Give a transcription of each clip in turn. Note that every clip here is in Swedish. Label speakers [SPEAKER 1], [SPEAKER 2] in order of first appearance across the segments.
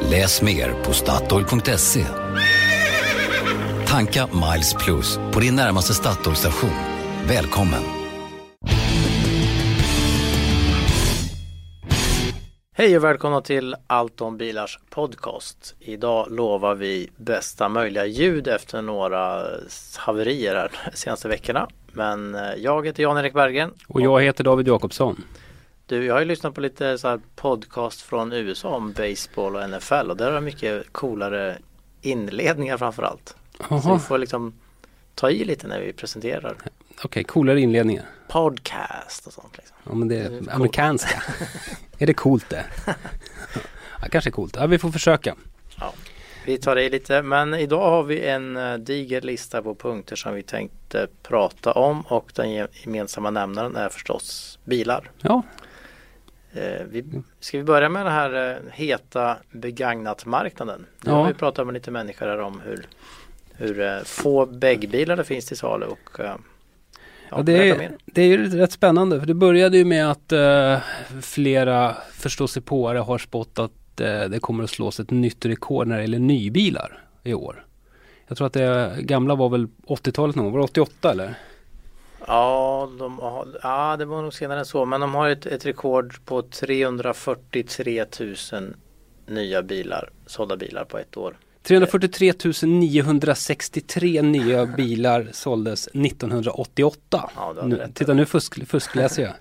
[SPEAKER 1] Läs mer på Statoil.se. Tanka Miles Plus på din närmaste Statoil-station. Välkommen!
[SPEAKER 2] Hej och välkomna till Allt om bilars podcast. Idag lovar vi bästa möjliga ljud efter några haverier här de senaste veckorna. Men eh, jag heter Jan-Erik Bergen.
[SPEAKER 3] Och jag heter David Jakobsson.
[SPEAKER 2] Du, jag har ju lyssnat på lite så podcast från USA om baseball och NFL och där är det mycket coolare inledningar framförallt. Så vi får liksom ta i lite när vi presenterar.
[SPEAKER 3] Okej, okay, coolare inledningar.
[SPEAKER 2] Podcast och sånt. Liksom.
[SPEAKER 3] Ja men det är det amerikanska. är det coolt det? ja, kanske coolt. Ja, vi får försöka.
[SPEAKER 2] Ja, vi tar i lite men idag har vi en uh, diger lista på punkter som vi tänkte prata om och den gemensamma nämnaren är förstås bilar.
[SPEAKER 3] Ja,
[SPEAKER 2] Eh, vi, ska vi börja med den här eh, heta begagnat-marknaden? Nu ja. har vi pratat med lite människor här om hur, hur eh, få bäggbilar det finns till salu och ja,
[SPEAKER 3] ja, det, är, det är ju rätt spännande för det började ju med att uh, flera förståsigpåare har spått att uh, det kommer att slås ett nytt rekord när det gäller nybilar i år. Jag tror att det gamla var väl 80-talet någon gång, var det 88 eller?
[SPEAKER 2] Ja, de har, ja, det var nog senare än så. Men de har ett, ett rekord på 343 000 nya bilar, sålda bilar på ett år.
[SPEAKER 3] 343 963 nya bilar såldes 1988. Ja, nu, titta nu fusk, fuskläser jag.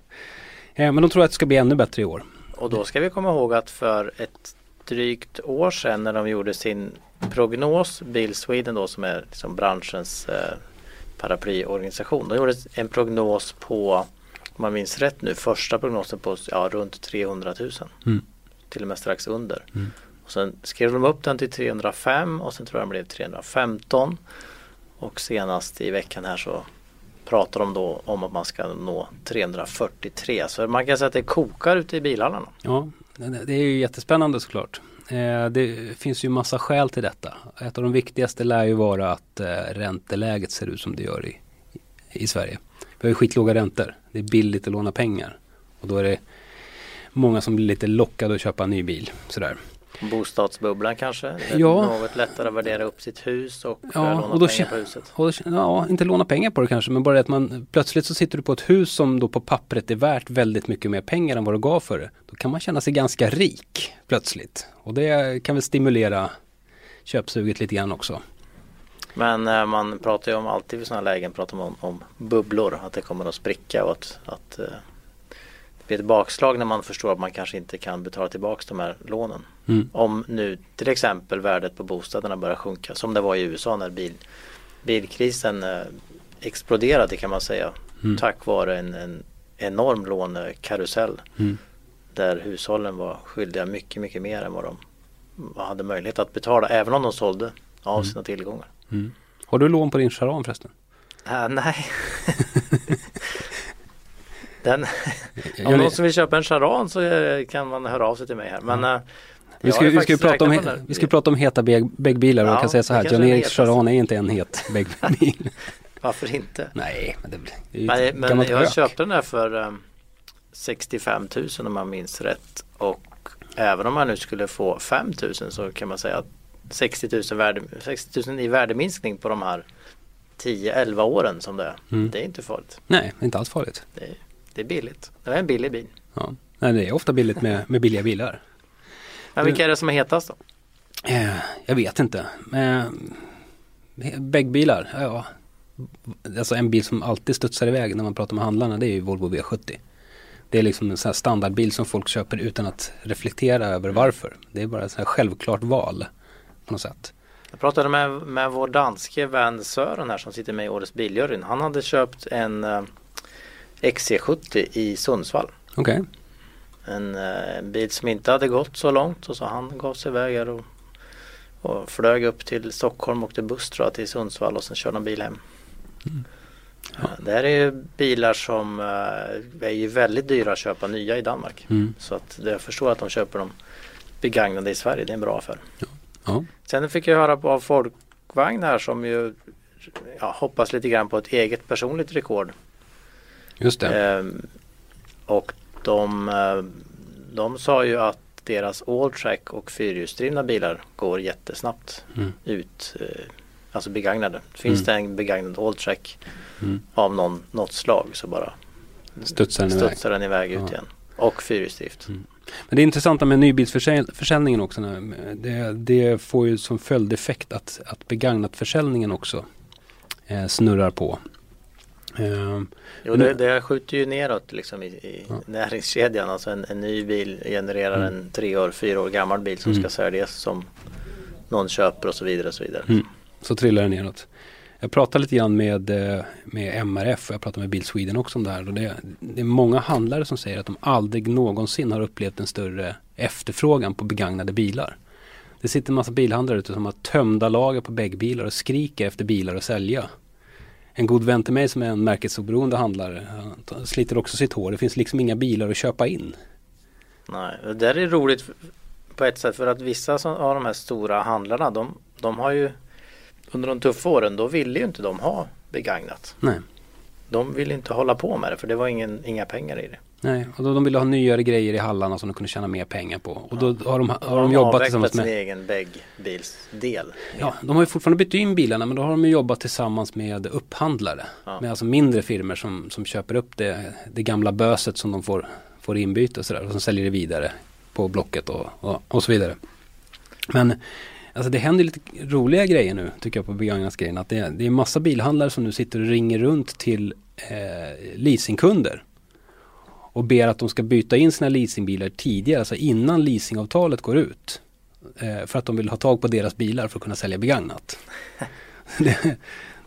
[SPEAKER 3] Eh, men de tror att det ska bli ännu bättre i år.
[SPEAKER 2] Och då ska vi komma ihåg att för ett drygt år sedan när de gjorde sin prognos, Bill Sweden då som är liksom branschens eh, paraplyorganisation. De gjorde en prognos på, om man minns rätt nu, första prognosen på ja, runt 300 000. Mm. Till och med strax under. Mm. Och sen skrev de upp den till 305 och sen tror jag den blev 315. Och senast i veckan här så pratar de då om att man ska nå 343. Så man kan säga att det kokar ute i bilarna.
[SPEAKER 3] Ja, det är ju jättespännande såklart. Eh, det finns ju massa skäl till detta. Ett av de viktigaste lär ju vara att eh, ränteläget ser ut som det gör i, i Sverige. Vi har ju skitlåga räntor. Det är billigt att låna pengar. Och då är det många som blir lite lockade att köpa en ny bil. Sådär.
[SPEAKER 2] Bostadsbubblan kanske? Ja. Något lättare att värdera upp sitt hus och ja, låna och då, pengar på huset?
[SPEAKER 3] Då, ja, inte låna pengar på det kanske men bara det att man plötsligt så sitter du på ett hus som då på pappret är värt väldigt mycket mer pengar än vad du gav för det. Då kan man känna sig ganska rik plötsligt. Och det kan väl stimulera köpsuget lite grann också.
[SPEAKER 2] Men eh, man pratar ju om alltid i sådana lägen pratar man om, om, bubblor, att det kommer att spricka och att, att eh, blir ett bakslag när man förstår att man kanske inte kan betala tillbaka de här lånen. Mm. Om nu till exempel värdet på bostäderna börjar sjunka som det var i USA när bil, bilkrisen eh, exploderade kan man säga. Mm. Tack vare en, en enorm lånekarusell. Mm. Där hushållen var skyldiga mycket, mycket mer än vad de hade möjlighet att betala även om de sålde av mm. sina tillgångar.
[SPEAKER 3] Mm. Har du lån på din Charan förresten?
[SPEAKER 2] Uh, nej. Den, om någon som vill köpa en charan så eh, kan man höra av sig till mig här. Men, mm.
[SPEAKER 3] Vi ska, vi ska, prata om, vi ska prata om heta bäggbilar och ja, jag kan säga så här, Jan-Eriks charan är inte en het bäggbil.
[SPEAKER 2] Varför inte?
[SPEAKER 3] Nej, men det,
[SPEAKER 2] det är Men, men jag köpte den där för um, 65 000 om man minns rätt. Och även om man nu skulle få 5 000 så kan man säga att 60 000, värde, 60 000 i värdeminskning på de här 10-11 åren som det är. Mm. Det är inte farligt.
[SPEAKER 3] Nej, inte alls farligt.
[SPEAKER 2] Det är, det är billigt. Det är en billig bil.
[SPEAKER 3] Ja. Nej, det är ofta billigt med, med billiga bilar.
[SPEAKER 2] Men vilka är det som är hetast då?
[SPEAKER 3] Eh, jag vet inte. Eh, Bäggbilar, ja. Alltså en bil som alltid studsar iväg när man pratar med handlarna det är ju Volvo V70. Det är liksom en sån standardbil som folk köper utan att reflektera över varför. Det är bara ett självklart val på något sätt.
[SPEAKER 2] Jag pratade med, med vår danske vän Sören här som sitter med i årets biljuryn. Han hade köpt en eh, XC70 i Sundsvall.
[SPEAKER 3] Okej.
[SPEAKER 2] Okay. En, eh, bil som inte hade gått så långt och så han gav sig iväg och Och flög upp till Stockholm, åkte buss tror jag till Sundsvall och sen körde de bil hem.
[SPEAKER 3] Mm.
[SPEAKER 2] Ja. Det här är ju bilar som eh, är ju väldigt dyra att köpa nya i Danmark.
[SPEAKER 3] Mm.
[SPEAKER 2] Så att det, jag förstår att de köper dem begagnade i Sverige. Det är en bra affär.
[SPEAKER 3] Ja.
[SPEAKER 2] Sen fick jag höra på av Folkvagn här som ju ja, hoppas lite grann på ett eget personligt rekord.
[SPEAKER 3] Just det.
[SPEAKER 2] Ehm, och de, eh, de sa ju att deras Alltrack och fyrhjulsdrivna bilar går jättesnabbt
[SPEAKER 3] Mm.
[SPEAKER 2] ut. Eh, alltså begagnade. Finns
[SPEAKER 3] Mm.
[SPEAKER 2] det en begagnad Alltrack
[SPEAKER 3] Mm.
[SPEAKER 2] av någon, något slag så bara
[SPEAKER 3] Studsar den iväg.
[SPEAKER 2] studsar den iväg ut
[SPEAKER 3] Ja.
[SPEAKER 2] igen. Och fyrhjulsdrift.
[SPEAKER 3] Mm. Men det intressanta med nybilsförsäljningen också, det, det får ju som följdeffekt att, att begagnatförsäljningen också eh, snurrar på. Eh,
[SPEAKER 2] Jo, det, det skjuter ju neråt liksom i, i
[SPEAKER 3] Ja.
[SPEAKER 2] näringskedjan. Alltså en, en ny bil genererar
[SPEAKER 3] Mm.
[SPEAKER 2] en tre år, fyra år gammal bil som
[SPEAKER 3] Mm.
[SPEAKER 2] ska säljas som någon köper och så vidare. Och så vidare.
[SPEAKER 3] Mm. så trillar det neråt. Jag pratade lite grann med, eh, med MRF och jag pratade med Bil Sweden också om det här. Det, det är många handlare som säger att de aldrig någonsin har upplevt en större efterfrågan på begagnade bilar. Det sitter en massa bilhandlare ute som har tömda lager på bäggbilar och skriker efter bilar att sälja. En god vän till mig som är en märkesoberoende handlare han sliter också sitt hår. Det finns liksom inga bilar att köpa in.
[SPEAKER 2] Nej, det där är roligt på ett sätt för att vissa av de här stora handlarna de, de har ju under de tuffa åren då ville ju inte de ha begagnat.
[SPEAKER 3] Nej.
[SPEAKER 2] De ville inte hålla på med det för det var ingen, inga pengar i det.
[SPEAKER 3] Nej, och då de ville ha nyare grejer i hallarna som de kunde tjäna mer pengar på. Och då har de, har de jobbat tillsammans
[SPEAKER 2] sin
[SPEAKER 3] med
[SPEAKER 2] egen bäggbilsdel.
[SPEAKER 3] Ja, de har ju fortfarande bytt in bilarna men då har de jobbat tillsammans med upphandlare.
[SPEAKER 2] Ja.
[SPEAKER 3] Med alltså mindre firmor som, som köper upp det, det gamla böset som de får, får inbyte och sådär. Och som säljer det vidare på Blocket och, och, och så vidare. Men alltså det händer lite roliga grejer nu tycker jag på begagnatsgrejen. Att det, det är massa bilhandlare som nu sitter och ringer runt till eh, leasingkunder. Och ber att de ska byta in sina leasingbilar tidigare, alltså innan leasingavtalet går ut. Eh, för att de vill ha tag på deras bilar för att kunna sälja begagnat. det,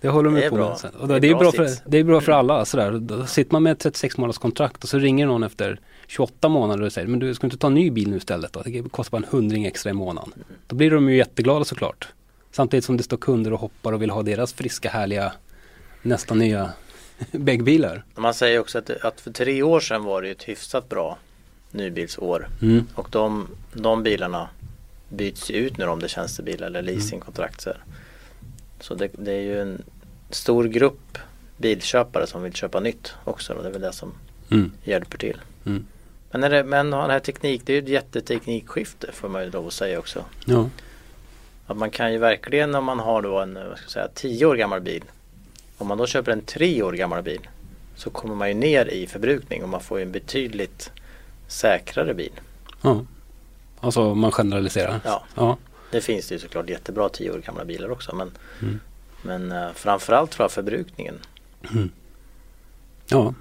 [SPEAKER 3] det håller de
[SPEAKER 2] Det
[SPEAKER 3] på
[SPEAKER 2] bra.
[SPEAKER 3] med. sen. Och
[SPEAKER 2] Det
[SPEAKER 3] det,
[SPEAKER 2] är
[SPEAKER 3] är
[SPEAKER 2] bra
[SPEAKER 3] bra för, det är bra för alla. Sådär. Då sitter man med ett 36 månaders kontrakt och så ringer någon efter 28 månader och säger men du ska inte ta en ny bil nu istället då? Det kostar bara en hundring extra i månaden. Då blir de ju jätteglada såklart. Samtidigt som det står kunder och hoppar och vill ha deras friska härliga nästan nya bäggbilar.
[SPEAKER 2] Man säger också att, att för tre år sedan var det ett hyfsat bra nybilsår.
[SPEAKER 3] Mm.
[SPEAKER 2] Och de, de bilarna byts ut nu om det är tjänstebilar eller leasingkontrakt. Så, här. så det, det är ju en stor grupp bilköpare som vill köpa nytt också. Och det är väl det som
[SPEAKER 3] Mm.
[SPEAKER 2] hjälper till.
[SPEAKER 3] Mm.
[SPEAKER 2] Men, är det, men den här teknik, det är ju ett jätteteknikskifte får man ju lov att säga också.
[SPEAKER 3] Ja.
[SPEAKER 2] Att man kan ju verkligen om man har då en vad ska jag säga, 10 år gammal bil. Om man då köper en 3 år gammal bil så kommer man ju ner i förbrukning och man får ju en betydligt säkrare bil.
[SPEAKER 3] ja. Alltså man generaliserar.
[SPEAKER 2] Ja.
[SPEAKER 3] ja.
[SPEAKER 2] Det finns det ju såklart jättebra 10 år gamla bilar också men,
[SPEAKER 3] Mm.
[SPEAKER 2] men uh, framförallt tror jag förbrukningen.
[SPEAKER 3] Ja.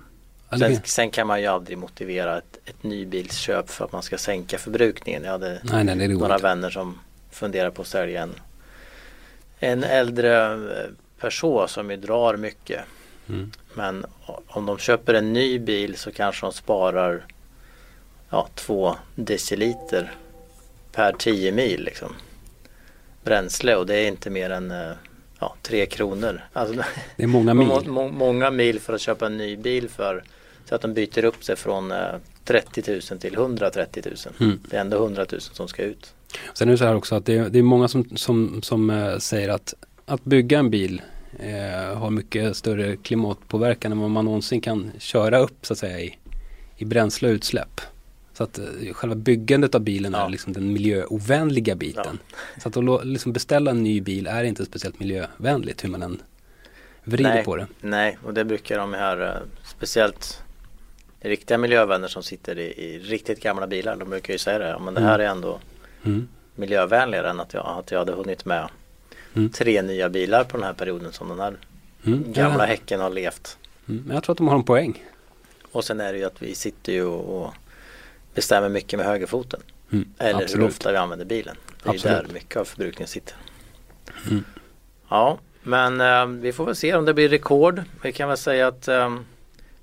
[SPEAKER 3] Ja,
[SPEAKER 2] Sen, sen kan man ju aldrig motivera ett, ett nybilsköp för att man ska sänka förbrukningen. Jag hade
[SPEAKER 3] Nej, nej,
[SPEAKER 2] några vänner som funderar på att sälja en, en äldre eh, person som ju drar mycket.
[SPEAKER 3] Mm.
[SPEAKER 2] Men om de köper en ny bil så kanske de sparar ja, två deciliter per 10 mil liksom. Bränsle och det är inte mer än eh, ja, tre kronor. Alltså,
[SPEAKER 3] Det är många mil.
[SPEAKER 2] må, må, många mil för att köpa en ny bil för så att de byter upp sig från eh, 30 000 till 130 000.
[SPEAKER 3] Mm.
[SPEAKER 2] Det är ändå 100 000 som ska ut.
[SPEAKER 3] Sen är det så här också att det är, det är många som, som, som eh, säger att att bygga en bil eh, har mycket större klimatpåverkan än vad man någonsin kan köra upp så att säga i, i bränsle och utsläpp. Så att eh, själva byggandet av bilen
[SPEAKER 2] Ja.
[SPEAKER 3] är liksom den miljöovänliga biten. Så att liksom beställa en ny bil är inte speciellt miljövänligt hur man än vrider
[SPEAKER 2] Nej.
[SPEAKER 3] på det.
[SPEAKER 2] Nej, och det brukar de här eh, speciellt riktiga miljövänner som sitter i, i riktigt gamla bilar. De brukar ju säga det. Ja, men det här är ändå
[SPEAKER 3] Mm.
[SPEAKER 2] miljövänligare än att jag, att jag hade hunnit med
[SPEAKER 3] Mm.
[SPEAKER 2] tre nya bilar på den här perioden som den här
[SPEAKER 3] Mm.
[SPEAKER 2] gamla
[SPEAKER 3] Ja.
[SPEAKER 2] häcken har levt.
[SPEAKER 3] Mm. Men jag tror att de har en poäng.
[SPEAKER 2] Och sen är det ju att vi sitter ju och, bestämmer mycket med högerfoten.
[SPEAKER 3] Mm.
[SPEAKER 2] Eller hur
[SPEAKER 3] Absolut.
[SPEAKER 2] ofta vi använder bilen. Det är
[SPEAKER 3] Absolut.
[SPEAKER 2] där mycket av förbrukningen sitter.
[SPEAKER 3] Mm.
[SPEAKER 2] Ja, men eh, vi får väl se om det blir rekord. Vi kan väl säga att eh, jag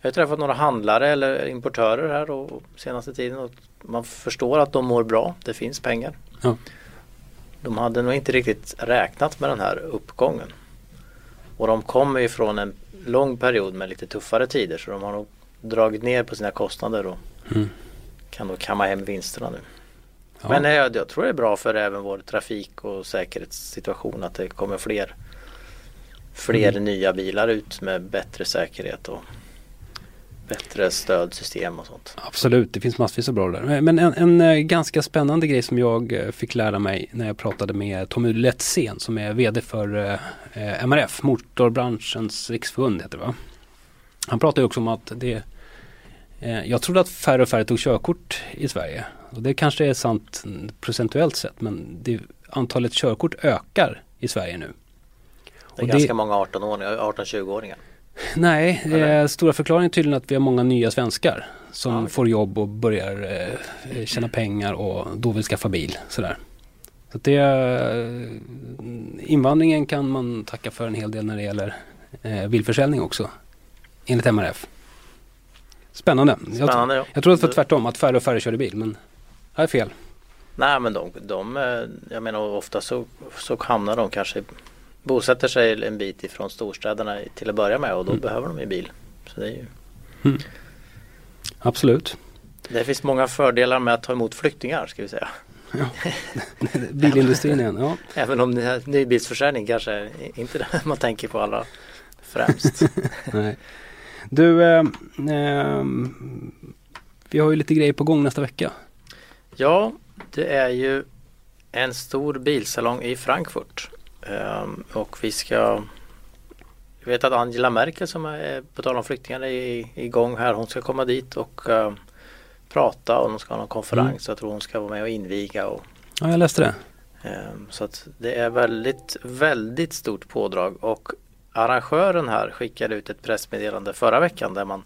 [SPEAKER 2] har träffat några handlare eller importörer här och, och senaste tiden och man förstår att de mår bra. Det finns pengar.
[SPEAKER 3] Ja.
[SPEAKER 2] De hade nog inte riktigt räknat med den här uppgången. Och de kommer ju från en lång period med lite tuffare tider så de har nog dragit ner på sina kostnader och
[SPEAKER 3] Mm.
[SPEAKER 2] kan då kamma hem vinsterna nu.
[SPEAKER 3] Ja.
[SPEAKER 2] Men eh, jag, jag tror det är bra för även vår trafik och säkerhetssituation att det kommer fler fler
[SPEAKER 3] Mm.
[SPEAKER 2] nya bilar ut med bättre säkerhet och bättre stödsystem och sånt.
[SPEAKER 3] Absolut, det finns massvis av bra där. Men en, en eh, ganska spännande grej som jag eh, fick lära mig när jag pratade med Tommy Letzén som är VD för eh, eh, MRF, Motorbranschens riksförbund heter det va? Han pratade också om att det eh, Jag trodde att färre och färre tog körkort i Sverige. Och det kanske är sant procentuellt sett men det, antalet körkort ökar i Sverige nu.
[SPEAKER 2] Det är
[SPEAKER 3] Och
[SPEAKER 2] ganska många 18-åringar, 18-20-åringar.
[SPEAKER 3] Nej, det är stora förklaringen tydligen att vi har många nya svenskar som
[SPEAKER 2] Ja, okej.
[SPEAKER 3] får jobb och börjar eh, tjäna pengar och då vill skaffa bil. Sådär. Så det, eh, invandringen kan man tacka för en hel del när det gäller eh, bilförsäljning också. Enligt MRF. Spännande. Jag,
[SPEAKER 2] Spännande ja.
[SPEAKER 3] jag tror att det var tvärtom, att färre och färre körde bil. Men jag är fel.
[SPEAKER 2] Nej men de, de eh, jag menar ofta så, så hamnar de kanske bosätter sig en bit ifrån storstäderna till att börja med och då
[SPEAKER 3] Mm.
[SPEAKER 2] behöver de ju bil. Så det, är ju,
[SPEAKER 3] Absolut.
[SPEAKER 2] det finns många fördelar med att ta emot flyktingar ska vi säga.
[SPEAKER 3] Bilindustrin igen. Ja.
[SPEAKER 2] Även om nybilsförsäljning kanske är inte det man tänker på allra främst.
[SPEAKER 3] Nej. Du, eh, ehm, vi har ju lite grejer på gång nästa vecka.
[SPEAKER 2] Ja, det är ju en stor bilsalong i Frankfurt. Ehm, och vi ska Jag vet att Angela Merkel som är på tal om flyktingar är igång här. Hon ska komma dit och eh, prata och de ska ha någon konferens.
[SPEAKER 3] Mm.
[SPEAKER 2] Jag tror hon ska vara med och inviga. Och,
[SPEAKER 3] Ja, jag läste det.
[SPEAKER 2] ehm, så att det är väldigt, väldigt stort pådrag. Och arrangören här skickade ut ett pressmeddelande förra veckan där man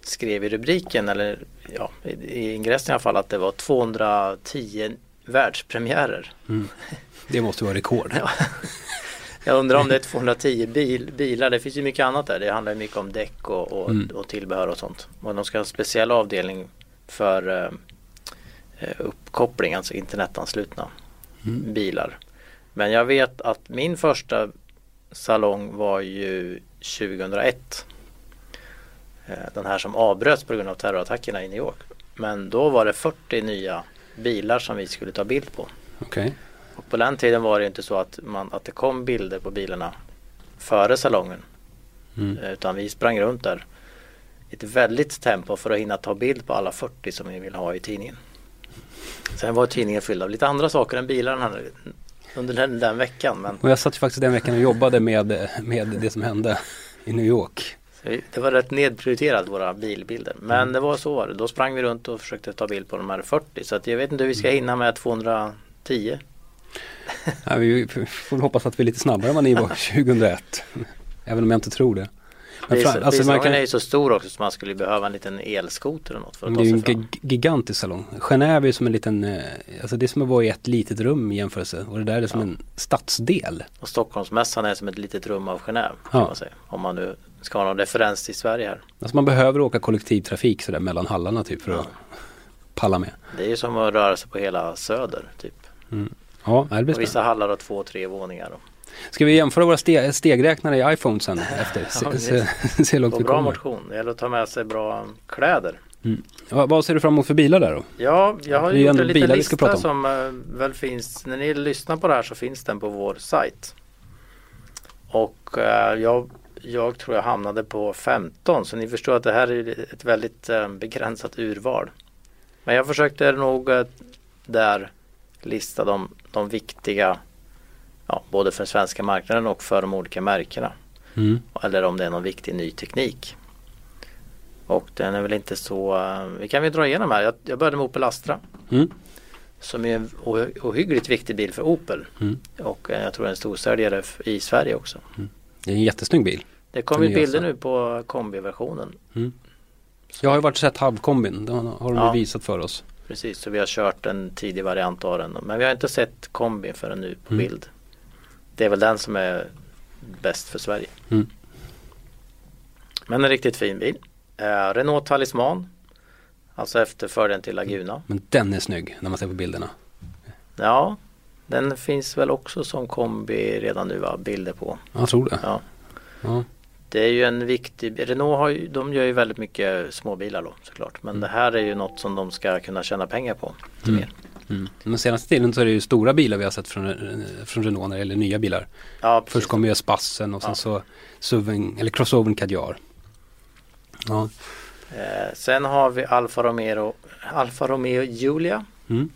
[SPEAKER 2] skrev i rubriken eller ja, i, i ingressen i alla fall att det var 210 världspremiärer.
[SPEAKER 3] Mm. Det måste vara rekord.
[SPEAKER 2] Ja. Jag undrar om det är 210 bil, bilar. Det finns ju mycket annat där. Det handlar ju mycket om däck och, och,
[SPEAKER 3] Mm.
[SPEAKER 2] och tillbehör och sånt. Och de ska ha en speciell avdelning för eh, eh, uppkoppling, alltså internetanslutna
[SPEAKER 3] Mm.
[SPEAKER 2] bilar. Men jag vet att min första salong var ju 2001. Eh, Den här som avbröts på grund av terrorattackerna i New York. Men då var det 40 nya bilar som vi skulle ta bild på.
[SPEAKER 3] Okej.
[SPEAKER 2] Och på den tiden var det inte så att, man, att det kom bilder på bilarna före salongen.
[SPEAKER 3] Mm.
[SPEAKER 2] Eh, Utan vi sprang runt där i ett väldigt tempo för att hinna ta bild på alla 40 som vi vill ha i tidningen. Sen var tidningen fylld av lite andra saker än bilarna under den, den veckan. Men
[SPEAKER 3] Och jag satt ju faktiskt den veckan och jobbade med, med det som hände i New York.
[SPEAKER 2] det var rätt nedprioriterat våra bilbilder. Men
[SPEAKER 3] Mm.
[SPEAKER 2] det var så var det. Då sprang vi runt och försökte ta bild på de här 40. Så att jag vet inte hur vi ska hinna med 210.
[SPEAKER 3] Ja, vi får hoppas att vi är lite snabbare än vad ni var 2001. Även om jag inte tror det. Men
[SPEAKER 2] Bil,
[SPEAKER 3] fra- alltså man
[SPEAKER 2] bilsalongen är
[SPEAKER 3] kan,
[SPEAKER 2] ju så stor också så man skulle behöva en liten elskoter eller något för att
[SPEAKER 3] det är ju en
[SPEAKER 2] fram.
[SPEAKER 3] gig- gigantisk salong. Genève är ju som en liten, eh, alltså det är som att vara i ett litet rum i jämförelse. Och det där är som
[SPEAKER 2] Ja.
[SPEAKER 3] en stadsdel.
[SPEAKER 2] Och Stockholmsmässan är som ett litet rum av Genève kan
[SPEAKER 3] Ja.
[SPEAKER 2] man säga. Om man nu ska ha någon referens till Sverige här.
[SPEAKER 3] Alltså man behöver åka kollektivtrafik sådär mellan hallarna typ för att palla med.
[SPEAKER 2] Det är ju som att röra sig på hela Söder typ.
[SPEAKER 3] Ja, det blir
[SPEAKER 2] Och vissa hallar har två, tre våningar. Och,
[SPEAKER 3] Ska vi jämföra våra ste- stegräknare i iPhone sen efter? Se,
[SPEAKER 2] Ja,
[SPEAKER 3] se, se långt vi
[SPEAKER 2] bra motion. Det gäller att ta med sig bra kläder.
[SPEAKER 3] Va, vad ser du fram emot för bilar där då?
[SPEAKER 2] Ja, jag har gjort en liten
[SPEAKER 3] bilar vi ska
[SPEAKER 2] lista
[SPEAKER 3] prata om.
[SPEAKER 2] som eh, väl finns. När ni lyssnar på det här så finns den på vår sajt. Och eh, jag, jag tror jag hamnade på 15 så ni förstår att det här är ett väldigt eh, begränsat urval. Men jag försökte nog där lista de, de viktiga ja, både för den svenska marknaden och för de olika märkena.
[SPEAKER 3] Mm.
[SPEAKER 2] Eller om det är någon viktig ny teknik. Och den är väl inte så, eh, vi kan väl dra igenom här. Jag, jag började med Opel Astra.
[SPEAKER 3] Mm.
[SPEAKER 2] Som är en ohy- ohyggligt viktig bil för Opel.
[SPEAKER 3] Mm.
[SPEAKER 2] Och eh, jag tror en storsäljare i Sverige också.
[SPEAKER 3] Det är en jättesnygg bil.
[SPEAKER 2] Det kom
[SPEAKER 3] Den
[SPEAKER 2] ju bilder
[SPEAKER 3] Astra.
[SPEAKER 2] nu på kombiversionen.
[SPEAKER 3] Jag har ju varit och sett halvkombin. Det har de
[SPEAKER 2] Ja.
[SPEAKER 3] visat för oss.
[SPEAKER 2] Precis, så vi har kört en tidig variant av den. Men vi har inte sett kombin förrän nu på
[SPEAKER 3] Mm.
[SPEAKER 2] bild. Det är väl den som är bäst för Sverige.
[SPEAKER 3] Mm.
[SPEAKER 2] Men en riktigt fin bil. Eh, Renault Talisman. Alltså efterföljaren till Laguna.
[SPEAKER 3] Men den är snygg när man ser på bilderna.
[SPEAKER 2] Ja, Den finns väl också som kombi redan nu va? Bilder på.
[SPEAKER 3] Jag tror det.
[SPEAKER 2] Ja.
[SPEAKER 3] Ja.
[SPEAKER 2] Det är ju en viktig, Renault har ju, de gör ju väldigt mycket småbilar då såklart. Men det här är ju något som de ska kunna tjäna pengar på.
[SPEAKER 3] Mm.
[SPEAKER 2] Mer.
[SPEAKER 3] Mm. Den senaste tiden så är det ju stora bilar vi har sett från, från Renault när det gäller nya bilar.
[SPEAKER 2] Ja.
[SPEAKER 3] Först kommer ju Spassen och sen
[SPEAKER 2] Ja.
[SPEAKER 3] så SUVen, eller Crossovern Kadjar. Ja.
[SPEAKER 2] Eh, sen har vi Alfa Romeo, Alfa Romeo Giulia.
[SPEAKER 3] Mm.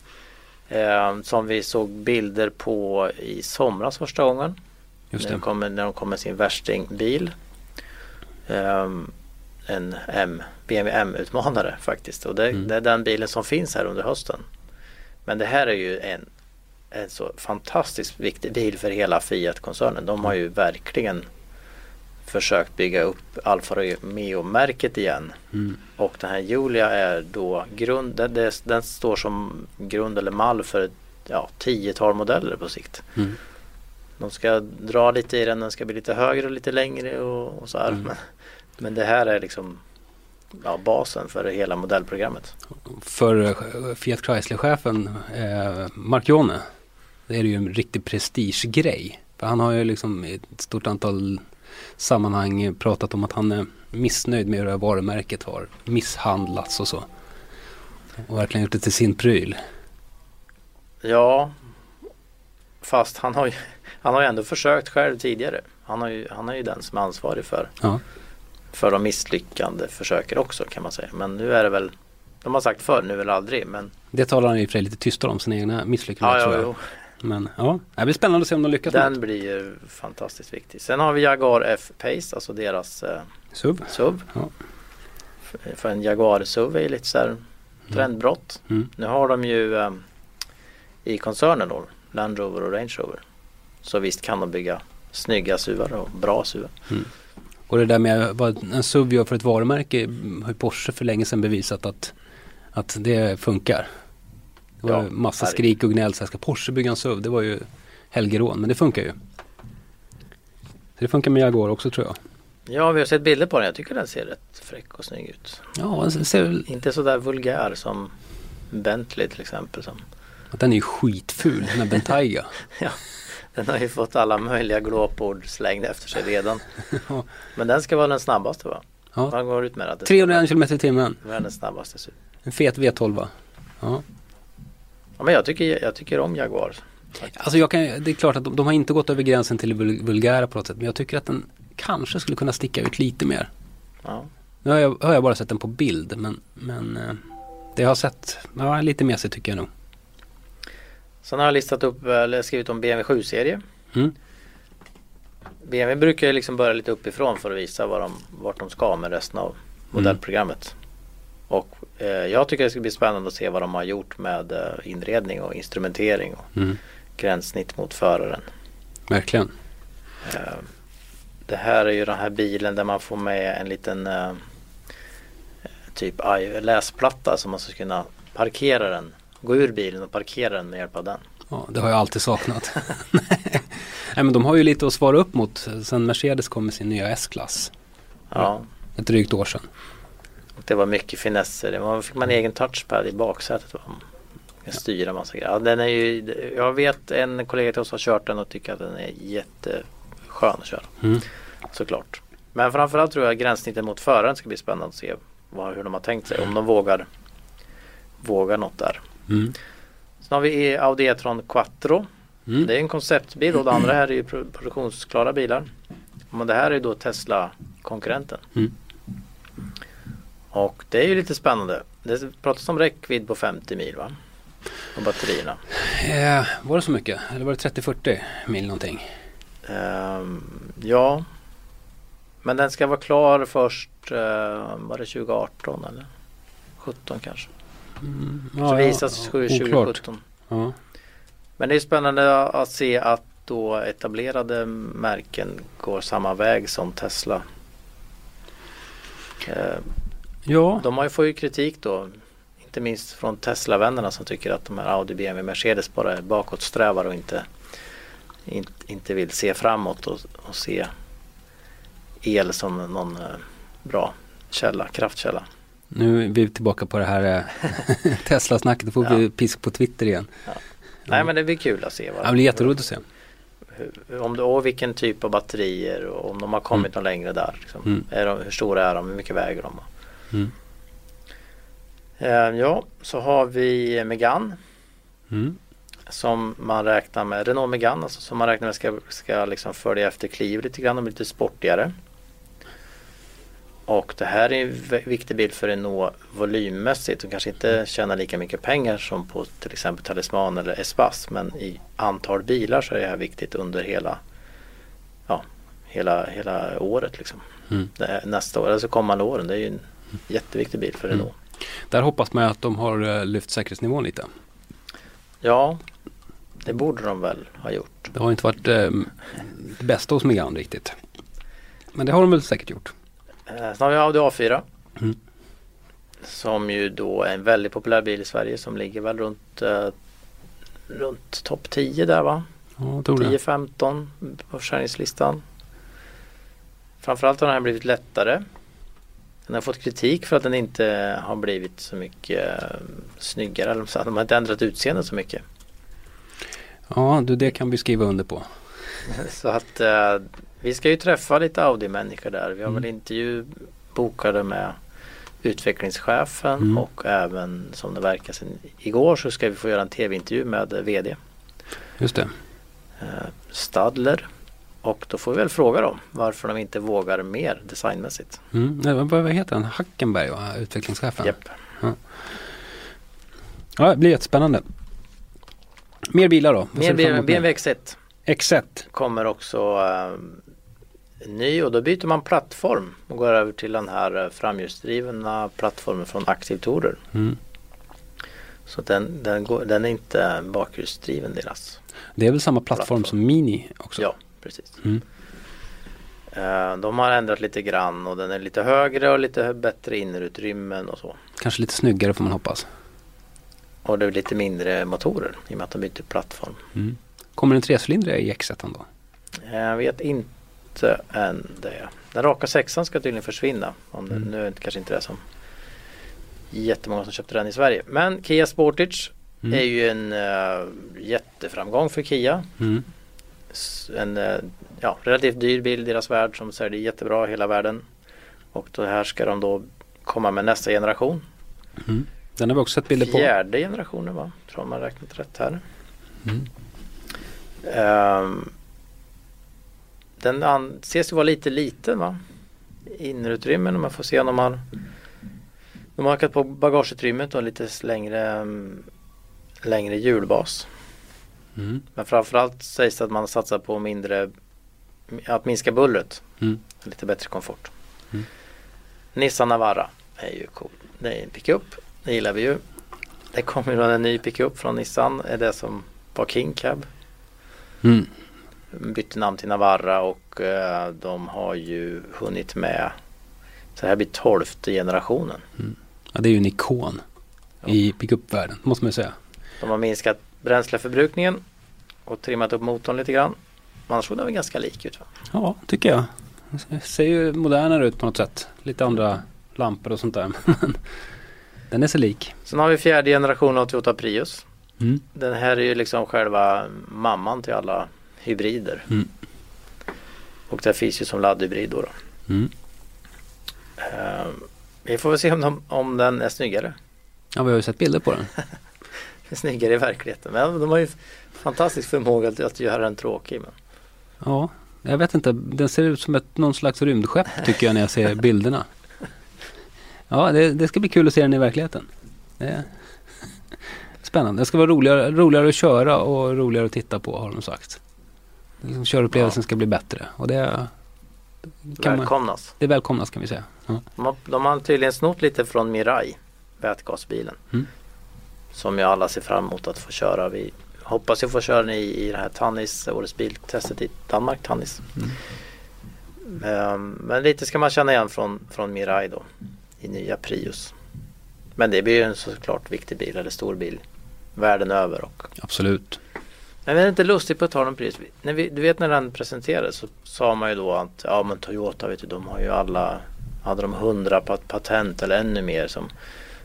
[SPEAKER 2] Eh, som vi såg bilder på i somras första gången. När, de kommer, när de kom med sin värstingbil. Ehm, en M, BMW M-utmanare faktiskt. Och det,
[SPEAKER 3] Mm.
[SPEAKER 2] det är den bilen som finns här under hösten. Men det här är ju en, en så fantastiskt viktig bil för hela Fiat-koncernen. De har ju verkligen försökt bygga upp Alfa Romeo-märket igen.
[SPEAKER 3] Mm.
[SPEAKER 2] Och den här Julia är då grund, den, den står som grund eller mall för ett ja, tiotal modeller på sikt.
[SPEAKER 3] Mm.
[SPEAKER 2] De ska dra lite i den, den ska bli lite högre och lite längre och, och så här.
[SPEAKER 3] Mm.
[SPEAKER 2] Men, det här är liksom ja, basen för hela modellprogrammet.
[SPEAKER 3] För eh, Fiat Chrysler-chefen eh, Mark Jone, det är ju en riktig prestigegrej. För han har ju liksom i ett stort antal sammanhang pratat om att han är missnöjd med hur det här varumärket har misshandlats och så. Och verkligen gjort det till sin pryl.
[SPEAKER 2] Ja, fast han har ju, han har ju ändå försökt själv tidigare. Han, har ju, han är ju den som är ansvarig för,
[SPEAKER 3] Ja.
[SPEAKER 2] För de misslyckande försöken också kan man säga. Men nu är det väl, de har sagt förr, nu eller aldrig. Men
[SPEAKER 3] Det talar han i och för sig lite tystare om, sina egna misslyckanden
[SPEAKER 2] ja,
[SPEAKER 3] tror
[SPEAKER 2] ja,
[SPEAKER 3] jag.
[SPEAKER 2] jo,
[SPEAKER 3] Men ja, det blir spännande att se om de lyckas med
[SPEAKER 2] den blir ju fantastiskt viktig. Sen har vi Jaguar F-Pace, alltså deras eh,
[SPEAKER 3] SUV.
[SPEAKER 2] SUV.
[SPEAKER 3] Ja.
[SPEAKER 2] För, för en Jaguar SUV är ju lite så här trendbrott.
[SPEAKER 3] Mm.
[SPEAKER 2] Nu har de ju eh, i koncernen då, Land Rover och Range Rover. Så visst kan de bygga snygga SUVar och bra SUVar.
[SPEAKER 3] Och det där med vad en SUV gör för ett varumärke har ju Porsche för länge sedan bevisat att, att det funkar. Det var
[SPEAKER 2] Ja,
[SPEAKER 3] massa
[SPEAKER 2] herregud.
[SPEAKER 3] skrik och gnäll. Så här, ska Porsche bygga en SUV? Det var ju helgerån, men det funkar ju. Så det funkar med Jaguar också tror jag.
[SPEAKER 2] Ja, vi har sett bilder på den. Jag tycker den ser rätt fräck och snygg ut.
[SPEAKER 3] Ja, den ser väl
[SPEAKER 2] Inte så där vulgär som Bentley till exempel. Som,
[SPEAKER 3] att den är ju skitful, den här Bentayga.
[SPEAKER 2] den har ju fått alla möjliga glåpord slängda efter sig redan. Men den ska vara den snabbaste va?
[SPEAKER 3] Ja.
[SPEAKER 2] Man går ut med att det ska
[SPEAKER 3] 301 km i timmen.
[SPEAKER 2] vara den snabbaste.
[SPEAKER 3] En fet V12 va? Ja.
[SPEAKER 2] Ja, men jag tycker, jag tycker om Jaguar.
[SPEAKER 3] Alltså jag kan, det är klart att de, de har inte gått över gränsen till det vul- vulgära på något sätt. Men jag tycker att den kanske skulle kunna sticka ut lite mer.
[SPEAKER 2] Ja.
[SPEAKER 3] Nu har jag, har jag bara sett den på bild men, men eh, det jag har sett, ja lite mesigt tycker jag nog.
[SPEAKER 2] Sen har jag listat upp, eller skrivit om BMW 7-serie.
[SPEAKER 3] Mm.
[SPEAKER 2] BMW brukar ju liksom börja lite uppifrån för att visa vad de, vart de ska med resten av modellprogrammet. Och eh, jag tycker det ska bli spännande att se vad de har gjort med eh, inredning och instrumentering och
[SPEAKER 3] Mm.
[SPEAKER 2] gränssnitt mot föraren.
[SPEAKER 3] Verkligen.
[SPEAKER 2] Eh, det här är ju den här bilen där man får med en liten eh, typ läsplatta som man ska kunna parkera den. Gå ur bilen och parkera den med hjälp av den.
[SPEAKER 3] Ja, det har jag alltid saknat. Nej men de har ju lite att svara upp mot sen Mercedes kom med sin nya S-klass.
[SPEAKER 2] Ja,
[SPEAKER 3] Ett drygt år sedan.
[SPEAKER 2] och det var mycket finesser. Var, fick man egen touchpad i baksätet. Va? Man kan styra massa grejer. Ja, den är ju, jag vet en kollega till oss har kört den och tycker att den är jätteskön att köra.
[SPEAKER 3] Mm.
[SPEAKER 2] Såklart. Men framförallt tror jag gränssnittet mot föraren ska bli spännande att se vad, hur de har tänkt sig. Om de vågar, vågar något där.
[SPEAKER 3] Mm.
[SPEAKER 2] Sen har vi Audi E-tron Quattro.
[SPEAKER 3] Mm.
[SPEAKER 2] Det är en konceptbil och det andra här är ju pro- produktionsklara bilar. Men det här är då Tesla-konkurrenten.
[SPEAKER 3] Mm.
[SPEAKER 2] Och det är ju lite spännande. Det pratas om räckvidd på 50 mil va? På batterierna.
[SPEAKER 3] Eh, var det så mycket? Eller var det 30-40 mil någonting?
[SPEAKER 2] Ehm, ja. Men den ska vara klar först, uh, var det 2018 eller? 17 kanske.
[SPEAKER 3] Mm.
[SPEAKER 2] Så visas
[SPEAKER 3] oklart.
[SPEAKER 2] 2017.
[SPEAKER 3] Ja.
[SPEAKER 2] Men det är spännande att se att då etablerade märken går samma väg som Tesla. Eh,
[SPEAKER 3] ja,
[SPEAKER 2] De har ju, ju kritik då. Inte minst från Tesla-vännerna som tycker att de här Audi, BMW, Mercedes bara är bakåtsträvar och inte, inte, inte vill se framåt och, och se el som någon eh, bra källa, kraftkälla.
[SPEAKER 3] Nu är vi tillbaka på det här eh, Tesla-snacket. Då får vi
[SPEAKER 2] Ja.
[SPEAKER 3] pisk på Twitter igen.
[SPEAKER 2] Ja. Nej men det blir kul att se. Vad,
[SPEAKER 3] det blir jätteroligt att se.
[SPEAKER 2] hur, om det, och vilken typ av batterier och om de har kommit något längre där. Liksom.
[SPEAKER 3] Mm.
[SPEAKER 2] Är de, hur stora är de? Hur mycket väger de?
[SPEAKER 3] Mm.
[SPEAKER 2] Eh, ja, så har vi Megane
[SPEAKER 3] Mm.
[SPEAKER 2] som man räknar med, Renault Megane alltså, som man räknar med ska, ska liksom följa efter Clio lite grann och bli lite sportigare. Och det här är en viktig bil för Renault volymmässigt. De kanske inte tjänar lika mycket pengar som på till exempel Talisman eller Espace. Men i antal bilar så är det här viktigt under hela, ja, hela, hela året. Liksom.
[SPEAKER 3] Mm.
[SPEAKER 2] Nästa år, alltså kommande åren. Det är ju en jätteviktig bil för Renault.
[SPEAKER 3] Där hoppas man att de har eh, lyft säkerhetsnivån lite.
[SPEAKER 2] Ja, det borde de väl ha gjort.
[SPEAKER 3] Det har inte varit eh, det bästa hos Megane riktigt. Men det har de väl säkert gjort.
[SPEAKER 2] Eh, Sen har vi Audi A4.
[SPEAKER 3] Mm.
[SPEAKER 2] Som ju då är en väldigt populär bil i Sverige som ligger väl runt, eh, runt topp 10 där va?
[SPEAKER 3] Ja, jag tror det.
[SPEAKER 2] 10-15 på försäljningslistan. Framförallt har den här blivit lättare. Den har fått kritik för att den inte har blivit så mycket eh, snyggare. Eller de har inte ändrat utseende så mycket.
[SPEAKER 3] Ja, du, det kan vi skriva under på.
[SPEAKER 2] Så att eh, vi ska ju träffa lite Audi-människor där. Vi har
[SPEAKER 3] Mm.
[SPEAKER 2] väl intervju bokade med utvecklingschefen
[SPEAKER 3] Mm.
[SPEAKER 2] och även som det verkar sen igår så ska vi få göra en tv-intervju med VD
[SPEAKER 3] Just det.
[SPEAKER 2] eh, Stadler. Och då får vi väl fråga dem varför de inte vågar mer designmässigt.
[SPEAKER 3] Mm. Nej, Vad, heter han? Hackenberg, va? utvecklingschefen?
[SPEAKER 2] Japp.
[SPEAKER 3] Ja, det blir jättespännande. Mer bilar då? Vad
[SPEAKER 2] Mer? BMW X1
[SPEAKER 3] X1.
[SPEAKER 2] kommer också eh, ny och då byter man plattform och går över till den här eh, framhjulsdrivna plattformen från Active.
[SPEAKER 3] Mm.
[SPEAKER 2] Så den, den, går, den är inte bakhjulsdriven deras.
[SPEAKER 3] Det är väl samma plattform
[SPEAKER 2] Plattform.
[SPEAKER 3] som Mini också?
[SPEAKER 2] Ja, precis.
[SPEAKER 3] Mm.
[SPEAKER 2] Eh, De har ändrat lite grann och den är lite högre och lite bättre innerutrymmen och så.
[SPEAKER 3] Kanske lite snyggare får man hoppas.
[SPEAKER 2] Och det är lite mindre motorer i och med att de byter plattform.
[SPEAKER 3] Mm. Kommer en trecylindrig i X1 då?
[SPEAKER 2] Jag vet inte än det. Den raka sexan ska tydligen försvinna. Om det,
[SPEAKER 3] Mm.
[SPEAKER 2] Nu är det kanske inte det som jättemånga som köpte den i Sverige. Men Kia Sportage
[SPEAKER 3] Mm.
[SPEAKER 2] är ju en eh, jätteframgång för Kia.
[SPEAKER 3] Mm.
[SPEAKER 2] En eh, ja, relativt dyr bil i deras värld som säljer jättebra i hela världen. Och då här ska de då komma med nästa generation.
[SPEAKER 3] Mm. Den har vi också sett bilder på.
[SPEAKER 2] Fjärde generationen va? Tror man räknat rätt här. Ehm, den anses ju vara lite liten va? Innerutrymmen om man får se om de har De har ökat på bagageutrymmet och lite längre mm, Längre hjulbas.
[SPEAKER 3] Mm.
[SPEAKER 2] Men framförallt sägs det att man satsar på mindre Att minska bullret.
[SPEAKER 3] Mm.
[SPEAKER 2] Lite bättre komfort.
[SPEAKER 3] Mm.
[SPEAKER 2] Nissan Navara är ju cool. Det är en pickup. Det gillar vi ju. Det kommer en ny pickup från Nissan. Är det som var King Cab.
[SPEAKER 3] Mm.
[SPEAKER 2] Bytte namn till Navara och eh, de har ju hunnit med Så här blir tolfte generationen.
[SPEAKER 3] Ja, det är ju en ikon i pickupvärlden, måste man ju säga.
[SPEAKER 2] De har minskat bränsleförbrukningen och trimmat upp motorn lite grann. Annars såg den väl ganska lik ut va?
[SPEAKER 3] Ja, tycker jag. Det ser ju modernare ut på något sätt. Lite andra lampor och sånt där. Men den är så lik.
[SPEAKER 2] Sen har vi fjärde generationen av Toyota Prius.
[SPEAKER 3] Mm.
[SPEAKER 2] Den här är ju liksom själva mamman till alla hybrider.
[SPEAKER 3] Mm.
[SPEAKER 2] Och det finns ju som laddhybrid då. då.
[SPEAKER 3] Mm.
[SPEAKER 2] Ehm, vi får väl se om, de, om den är snyggare.
[SPEAKER 3] Ja, vi har ju sett bilder på den.
[SPEAKER 2] Snyggare i verkligheten. Men de har ju fantastisk förmåga att, att göra den tråkig. Men.
[SPEAKER 3] Ja, jag vet inte. Den ser ut som ett, någon slags rymdskepp tycker jag när jag ser bilderna. Ja, det, det ska bli kul att se den i verkligheten. Det spännande. Det ska vara roligare, roligare att köra och roligare att titta på har de sagt. Liksom, körupplevelsen ska bli bättre och det, kan man,
[SPEAKER 2] Välkomnas.
[SPEAKER 3] det välkomnas kan vi säga. Ja.
[SPEAKER 2] De har, de har tydligen snott lite från Mirai. Vätgasbilen.
[SPEAKER 3] Mm.
[SPEAKER 2] Som ju alla ser fram emot att få köra. Vi hoppas ju få köra den i, i det här Tannis, årets biltestet i Danmark, Tannis.
[SPEAKER 3] Mm.
[SPEAKER 2] Ehm, men lite ska man känna igen från, från Mirai då. I nya Prius. Men det blir ju en såklart viktig bil eller stor bil. Världen över och
[SPEAKER 3] Absolut.
[SPEAKER 2] men det är inte lustigt på att tala om pris. När vi, du vet när den presenterades så sa man ju då att ja men Toyota vet du de har ju alla hade de hundra pat- patent eller ännu mer som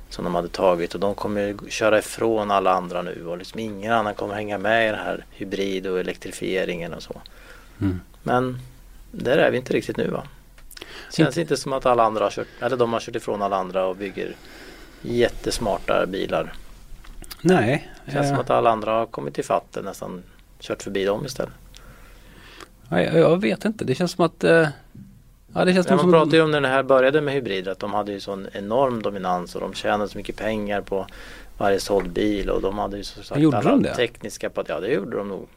[SPEAKER 2] som de hade tagit och de kommer ju köra ifrån alla andra nu och liksom ingen annan kommer hänga med i den här hybrid och elektrifieringen och så.
[SPEAKER 3] Mm.
[SPEAKER 2] Men där är vi inte riktigt nu va? Känns inte som att alla andra har kört, eller de har kört ifrån alla andra och bygger jättesmarta bilar.
[SPEAKER 3] Nej.
[SPEAKER 2] Känns som
[SPEAKER 3] eh,
[SPEAKER 2] att alla andra har kommit ifatt och nästan kört förbi dem istället.
[SPEAKER 3] nej, jag vet inte. Det känns som att eh, Ja, det känns
[SPEAKER 2] Ja,
[SPEAKER 3] som
[SPEAKER 2] man pratade ju om när det här började med hybrider att de hade ju sån enorm dominans och de tjänade så mycket pengar på varje såld bil och de hade ju så sagt
[SPEAKER 3] Gjorde
[SPEAKER 2] alla
[SPEAKER 3] de det?
[SPEAKER 2] tekniska på ja det gjorde de nog.
[SPEAKER 3] i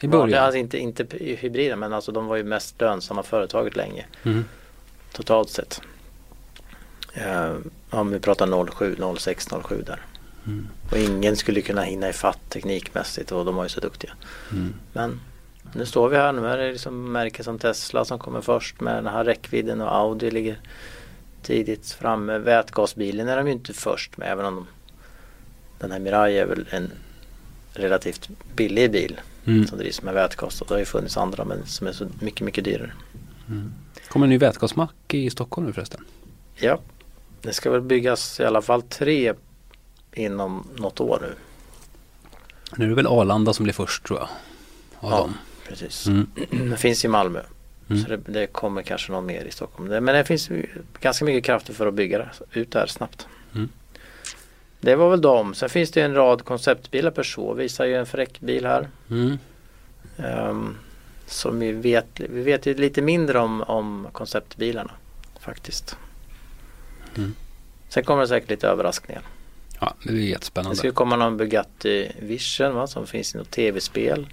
[SPEAKER 2] Ja,
[SPEAKER 3] början.
[SPEAKER 2] alltså inte, inte i hybrider men alltså de var ju mest lönsamma företaget länge
[SPEAKER 3] Mm.
[SPEAKER 2] totalt sett. Eh, om vi pratar 07, 06, 07 där.
[SPEAKER 3] Mm.
[SPEAKER 2] Och ingen skulle kunna hinna ifatt teknikmässigt och de var ju så duktiga.
[SPEAKER 3] Mm.
[SPEAKER 2] Men nu står vi här, nu är det liksom märken som Tesla som kommer först med den här räckvidden och Audi ligger tidigt framme. Vätgasbilen är de ju inte först med även om de, den här Mirai är väl en relativt billig bil
[SPEAKER 3] Mm.
[SPEAKER 2] som drivs med vätgas och det har ju funnits andra men som är så mycket, mycket dyrare.
[SPEAKER 3] Kommer en ny vätgasmack i Stockholm nu förresten?
[SPEAKER 2] Ja, det ska väl byggas i alla fall tre inom något år nu.
[SPEAKER 3] Nu är det väl Arlanda som blir först tror jag.
[SPEAKER 2] Ja.
[SPEAKER 3] dem.
[SPEAKER 2] Precis.
[SPEAKER 3] Mm.
[SPEAKER 2] Det finns i Malmö.
[SPEAKER 3] Mm.
[SPEAKER 2] Så det, det kommer kanske någon mer i Stockholm. Det, men det finns ju ganska mycket krafter för att bygga det, ut det här snabbt.
[SPEAKER 3] Mm.
[SPEAKER 2] Det var väl dem. Sen finns det en rad konceptbilar. Peugeot visar ju en fräck bil här.
[SPEAKER 3] Mm.
[SPEAKER 2] Ehm, som vi vet, vi vet ju lite mindre om, om konceptbilarna faktiskt.
[SPEAKER 3] Mm.
[SPEAKER 2] Sen kommer det säkert lite överraskningar.
[SPEAKER 3] Ja, det
[SPEAKER 2] Det
[SPEAKER 3] jättespännande.
[SPEAKER 2] ska ju komma någon Bugatti Vision va, som finns i något tv-spel.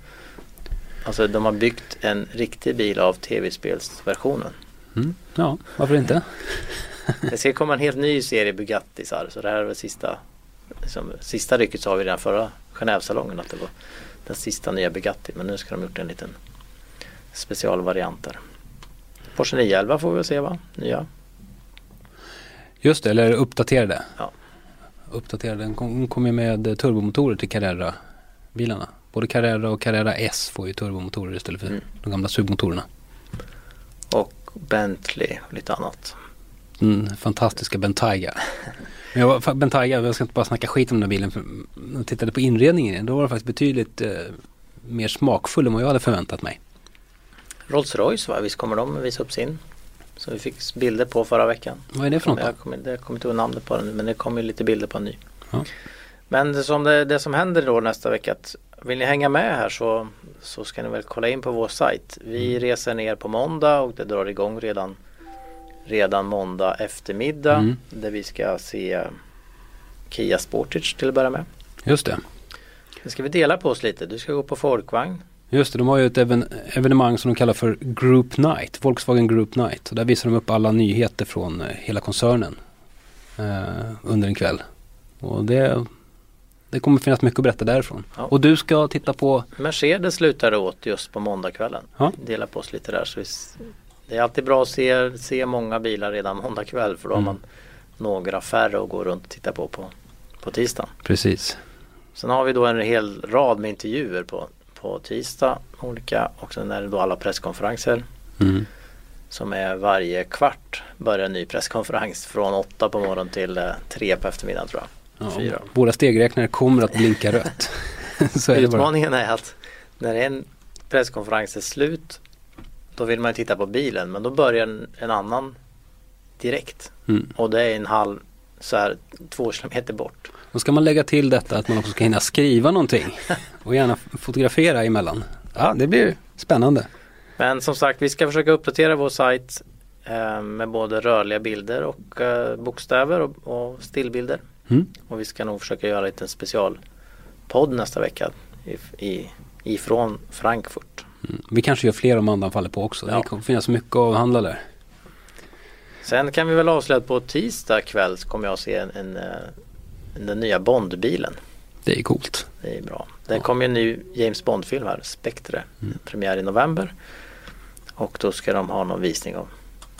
[SPEAKER 2] Alltså de har byggt en riktig bil av tv-spelsversionen.
[SPEAKER 3] Mm. Ja, varför inte?
[SPEAKER 2] Det ska komma en helt ny serie Bugattisar så det här är väl sista liksom, Sista rycket sa vi redan förra Genèvesalongen att det var den sista nya Bugatti men nu ska de gjort en liten specialvariant där. Porsche 911 får vi väl se va? Nya.
[SPEAKER 3] Just det, eller uppdaterade.
[SPEAKER 2] Ja.
[SPEAKER 3] Uppdaterade. Den kom, kom ju med turbomotorer till Carrera-bilarna. Både Carrera och Carrera S får ju turbomotorer istället för
[SPEAKER 2] Mm.
[SPEAKER 3] de gamla submotorerna.
[SPEAKER 2] Och Bentley och lite annat.
[SPEAKER 3] Den fantastiska Bentayga. Men jag var, Bentayga, jag ska inte bara snacka skit om den bilen. För när jag tittade på inredningen då var den faktiskt betydligt eh, mer smakfull än vad jag hade förväntat mig.
[SPEAKER 2] Rolls Royce va? Visst kommer de visa upp sin? Som vi fick bilder på förra veckan.
[SPEAKER 3] Vad är det för något?
[SPEAKER 2] Jag kommer, jag kommer inte ihåg namnet på den nu men det kommer lite bilder på en ny.
[SPEAKER 3] Ja.
[SPEAKER 2] Men det som, det, det som händer då nästa vecka att vill ni hänga med här så, så ska ni väl kolla in på vår sajt. Vi
[SPEAKER 3] Mm.
[SPEAKER 2] reser ner på måndag och det drar igång redan, redan måndag eftermiddag
[SPEAKER 3] Mm.
[SPEAKER 2] där vi ska se Kia Sportage till att börja med.
[SPEAKER 3] Just det.
[SPEAKER 2] Nu ska vi dela på oss lite. Du ska gå på folkvagn.
[SPEAKER 3] Just det, de har ju ett even, evenemang som de kallar för Group Night. Volkswagen Group Night. Och där visar de upp alla nyheter från eh, hela koncernen eh, under en kväll. Och det, det kommer finnas mycket att berätta därifrån.
[SPEAKER 2] Ja.
[SPEAKER 3] Och du ska titta på,
[SPEAKER 2] Mercedes slutar det åt just på måndagskvällen.
[SPEAKER 3] Ja.
[SPEAKER 2] Dela på oss lite där. Så vi, det är alltid bra att se, se många bilar redan måndag kväll för då
[SPEAKER 3] Mm.
[SPEAKER 2] har man några färre att gå runt och titta på på, på tisdagen.
[SPEAKER 3] precis.
[SPEAKER 2] Sen har vi då en hel rad med intervjuer på, på tisdag olika och sen är det då alla presskonferenser
[SPEAKER 3] Mm.
[SPEAKER 2] som är varje kvart börjar en ny presskonferens från åtta på morgonen till eh, tre på eftermiddagen tror jag.
[SPEAKER 3] Ja,
[SPEAKER 2] Fyra.
[SPEAKER 3] våra stegräknare kommer att blinka rött. Är.
[SPEAKER 2] Utmaningen är att när en presskonferens är slut då vill man ju titta på bilen men då börjar en, en annan direkt
[SPEAKER 3] Mm.
[SPEAKER 2] och det är en halv så här två kilometer bort.
[SPEAKER 3] Då ska man lägga till detta att man också ska hinna skriva någonting. Och gärna fotografera emellan. Ja, det blir spännande.
[SPEAKER 2] Men som sagt vi ska försöka uppdatera vår sajt eh, med både rörliga bilder och eh, bokstäver och, och stillbilder.
[SPEAKER 3] Mm.
[SPEAKER 2] Och vi ska nog försöka göra en liten specialpodd nästa vecka i, i, ifrån Frankfurt.
[SPEAKER 3] Mm. Vi kanske gör fler om andan faller på också.
[SPEAKER 2] Ja.
[SPEAKER 3] Det kommer finnas mycket att avhandla där.
[SPEAKER 2] Sen kan vi väl avslöja att på tisdag kväll kommer jag se en, en, eh, den nya Bondbilen.
[SPEAKER 3] Det är coolt.
[SPEAKER 2] Det är bra. Det kommer en ny James Bond-film här, Spectre. Premiär i november. Och då ska de ha någon visning av,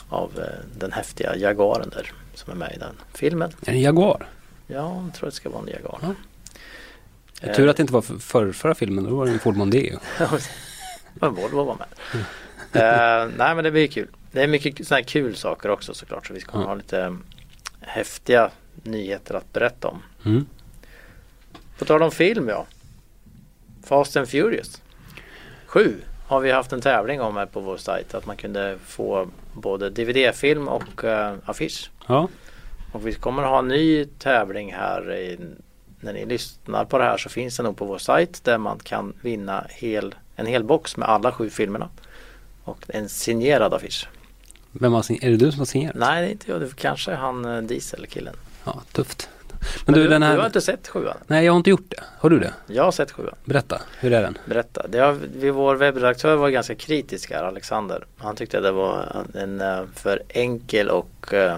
[SPEAKER 2] av eh, den häftiga Jaguaren där som är med i den filmen.
[SPEAKER 3] En Jaguar.
[SPEAKER 2] Ja, jag tror det ska vara en Jaguar.
[SPEAKER 3] Ja. Det är tur att det inte var för, för förra filmen. Då var det en Ford Mondeo.
[SPEAKER 2] Men Volvo var med. Eh, nej men det blir kul. Det är mycket sådana här kul saker också såklart. Så vi ska
[SPEAKER 3] Ja.
[SPEAKER 2] ha lite eh, häftiga nyheter att berätta om.
[SPEAKER 3] Mm.
[SPEAKER 2] På tal om film ja. Fast and Furious. 7 har vi haft en tävling om här på vår sajt. Att man kunde få både DVD-film och uh, affisch.
[SPEAKER 3] Ja.
[SPEAKER 2] Och vi kommer ha en ny tävling här. I, när ni lyssnar på det här så finns det nog på vår sajt där man kan vinna hel, en hel box med alla sju filmerna. Och en signerad affisch.
[SPEAKER 3] Vem har är det du som har signerat?
[SPEAKER 2] Nej, det är inte jag. Det kanske är han eh, Diesel-killen.
[SPEAKER 3] Ja, tufft. Men,
[SPEAKER 2] Men
[SPEAKER 3] du,
[SPEAKER 2] du,
[SPEAKER 3] den här...
[SPEAKER 2] du har inte sett sjuan?
[SPEAKER 3] Nej, jag har inte gjort det. Har du det?
[SPEAKER 2] Jag har sett sjuan.
[SPEAKER 3] Berätta, hur är den?
[SPEAKER 2] Berätta. Det har, vi, vår webbredaktör var ganska kritisk här, Alexander. Han tyckte att det var en, eh, för enkel och uh,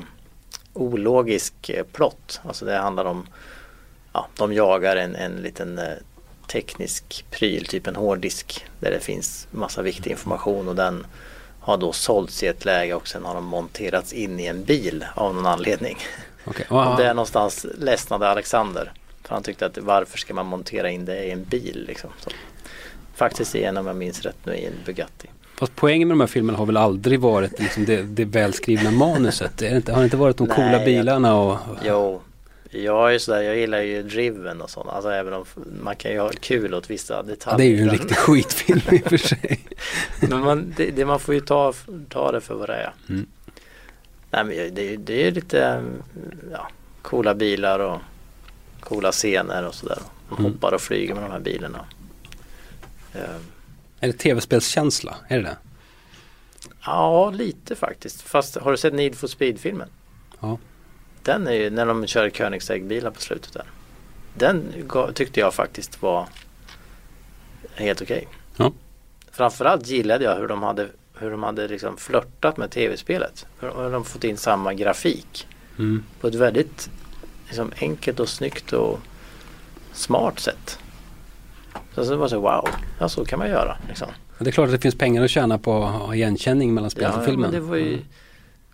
[SPEAKER 2] ologisk uh, plott. Alltså det handlar om, ja, de jagar en, en liten uh, teknisk pryl, typ en hårddisk. Där det finns massa viktig information och den har då sålts i ett läge och sen har de monterats in i en bil av någon anledning. Och
[SPEAKER 3] Okay.
[SPEAKER 2] det är någonstans ledsnade Alexander. För han tyckte att varför ska man montera in det i en bil liksom. Så. Faktiskt i en om jag minns rätt nu i en Bugatti.
[SPEAKER 3] Fast poängen med de här filmerna har väl aldrig varit liksom det, det välskrivna manuset? Det inte, har det inte varit de
[SPEAKER 2] Nej,
[SPEAKER 3] coola bilarna och...
[SPEAKER 2] Jo, jag är sådär, jag gillar ju Driven och sånt. Alltså även om man kan ju ha kul åt vissa
[SPEAKER 3] Ja,
[SPEAKER 2] detaljer.
[SPEAKER 3] det är ju en riktig skitfilm i och för sig.
[SPEAKER 2] Men man, det, det, man får ju ta, ta det för vad det är.
[SPEAKER 3] Mm.
[SPEAKER 2] Nej men det, det är lite ja, coola bilar och coola scener och sådär. De
[SPEAKER 3] Mm.
[SPEAKER 2] hoppar och flyger med de här bilarna. Eh,
[SPEAKER 3] Är det tv-spelskänsla? Är det det?
[SPEAKER 2] Ja, lite faktiskt. Fast har du sett Need for Speed-filmen?
[SPEAKER 3] Ja.
[SPEAKER 2] Den är ju när de kör Koenigsegg-bilar på slutet där. Den tyckte jag faktiskt var helt okej.
[SPEAKER 3] Ja.
[SPEAKER 2] Framförallt gillade jag hur de hade, hur de hade liksom flörtat med tv-spelet. Hur de fått in samma grafik
[SPEAKER 3] Mm.
[SPEAKER 2] på ett väldigt liksom, enkelt och snyggt och smart sätt. Så det var så wow, ja så kan man göra. Liksom.
[SPEAKER 3] Det är klart att det finns pengar att tjäna på att ha igenkänning mellan spelet och filmen.
[SPEAKER 2] men det var ju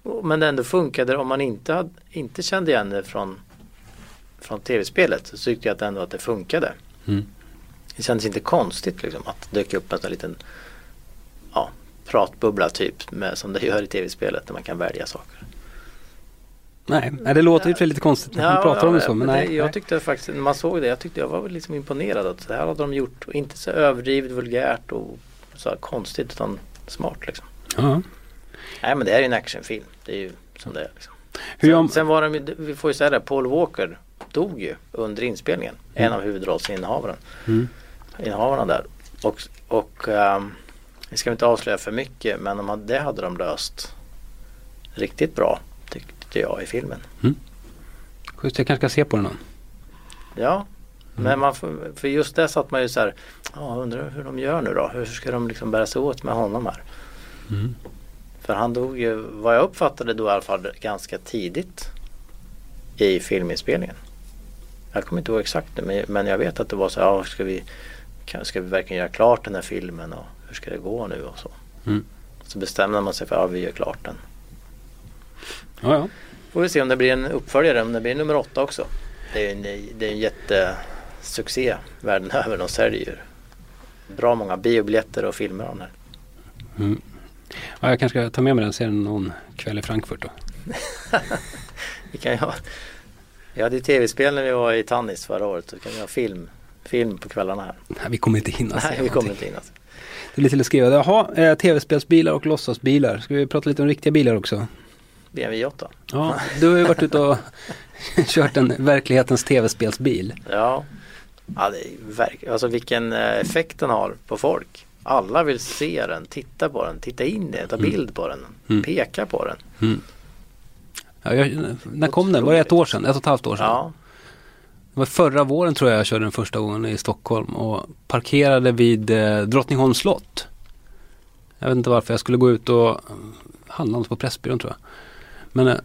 [SPEAKER 3] Mm.
[SPEAKER 2] Men det ändå funkade om man inte, hade, inte kände igen det från, från tv-spelet så tyckte jag att ändå att det funkade.
[SPEAKER 3] Mm.
[SPEAKER 2] Det kändes inte konstigt liksom att det dök upp en liten ja, pratbubbla typ med, som det gör i tv-spelet där man kan välja saker.
[SPEAKER 3] Nej, det låter ju lite konstigt när man pratar om det så. Men nej,
[SPEAKER 2] det, jag
[SPEAKER 3] nej.
[SPEAKER 2] tyckte faktiskt, när man såg det, jag tyckte jag var liksom imponerad att det här hade de gjort, och inte så överdrivet vulgärt och så konstigt utan smart liksom.
[SPEAKER 3] Ja.
[SPEAKER 2] Nej men det är ju en actionfilm, det är ju som det är. Liksom.
[SPEAKER 3] Hur
[SPEAKER 2] sen, sen var de, vi får ju säga det, Paul Walker dog ju under inspelningen. En av huvudrollsinnehavaren.
[SPEAKER 3] Mm.
[SPEAKER 2] Innehavarna där. Och, och um, vi ska inte avslöja för mycket men de det hade de löst riktigt bra tyckte jag i filmen.
[SPEAKER 3] Schysst, jag kanske ska se på den då.
[SPEAKER 2] Ja, men man för just det satt man ju så här, ja undrar hur de gör nu då? Hur ska de liksom bära sig åt med honom här?
[SPEAKER 3] Mm.
[SPEAKER 2] För han dog ju, vad jag uppfattade då i alla fall ganska tidigt i filminspelningen. Jag kommer inte ihåg exakt nu men, men jag vet att det var så här, ja, ska vi, ska vi verkligen göra klart den här filmen och hur ska det gå nu och så.
[SPEAKER 3] Mm.
[SPEAKER 2] Så bestämde man sig för att ja, vi gör klart den.
[SPEAKER 3] Ja, ja.
[SPEAKER 2] Får vi se om det blir en uppföljare, om det blir nummer åtta också. Det är en, det är en jättesuccé världen över. De säljer bra många biobiljetter och filmer om den här.
[SPEAKER 3] Mm. ja, jag kanske ska ta med mig den och se den någon kväll i Frankfurt då.
[SPEAKER 2] Vi kan ju ha, vi hade ju tv-spel när vi var i Tannis förra året. Så kan vi ha film, film på kvällarna här.
[SPEAKER 3] Nej, vi kommer inte hinna
[SPEAKER 2] Nej, vi kommer inte in.
[SPEAKER 3] Det är lite läskigt. Jaha, eh, tv-spelsbilar och låtsasbilar. Ska vi prata lite om riktiga bilar också?
[SPEAKER 2] BMW 8.
[SPEAKER 3] Ja, du har ju varit ute och kört en verklighetens tv-spelsbil.
[SPEAKER 2] Ja, ja det är verk- alltså vilken eh, effekt den har på folk. Alla vill se den, titta på den, titta in i den, ta
[SPEAKER 3] Mm.
[SPEAKER 2] bild på den,
[SPEAKER 3] Mm.
[SPEAKER 2] peka på den.
[SPEAKER 3] Mm. Ja, jag, när kom den? Var det ett år sedan? Ett och ett halvt år sedan?
[SPEAKER 2] Ja,
[SPEAKER 3] det var förra våren tror jag jag körde den första gången i Stockholm och parkerade vid eh, Drottningholms slott. Jag vet inte varför, jag skulle gå ut och handla något på Pressbyrån tror jag. Men eh,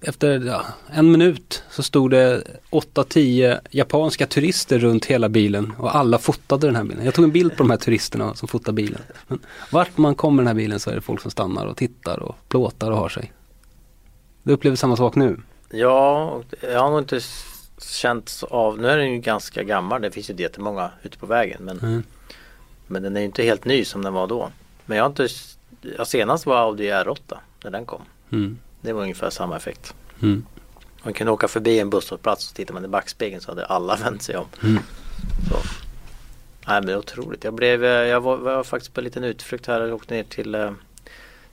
[SPEAKER 3] efter ja, en minut så stod det 8-10 japanska turister runt hela bilen och alla fotade den här bilen. Jag tog en bild på de här turisterna som fotade bilen. Men vart man kommer den här bilen så är det folk som stannar och tittar och plåtar och har sig. Du upplever samma sak nu?
[SPEAKER 2] ja jag har nog inte s- känt av, nu är den ju ganska gammal, det finns ju jättemånga ute på vägen. Men,
[SPEAKER 3] Mm.
[SPEAKER 2] men den är ju inte helt ny som den var då. Men jag har inte, s- ja, senast var Audi R8 när den kom.
[SPEAKER 3] Mm.
[SPEAKER 2] Det var ungefär samma effekt.
[SPEAKER 3] Mm.
[SPEAKER 2] Man kunde åka förbi en busshållplats och tittar man i backspegeln så hade alla vänt sig om.
[SPEAKER 3] Mm.
[SPEAKER 2] Så. Nej men det är otroligt. Jag, blev, eh, jag var, var faktiskt på en liten utflykt här och åkte ner till uh,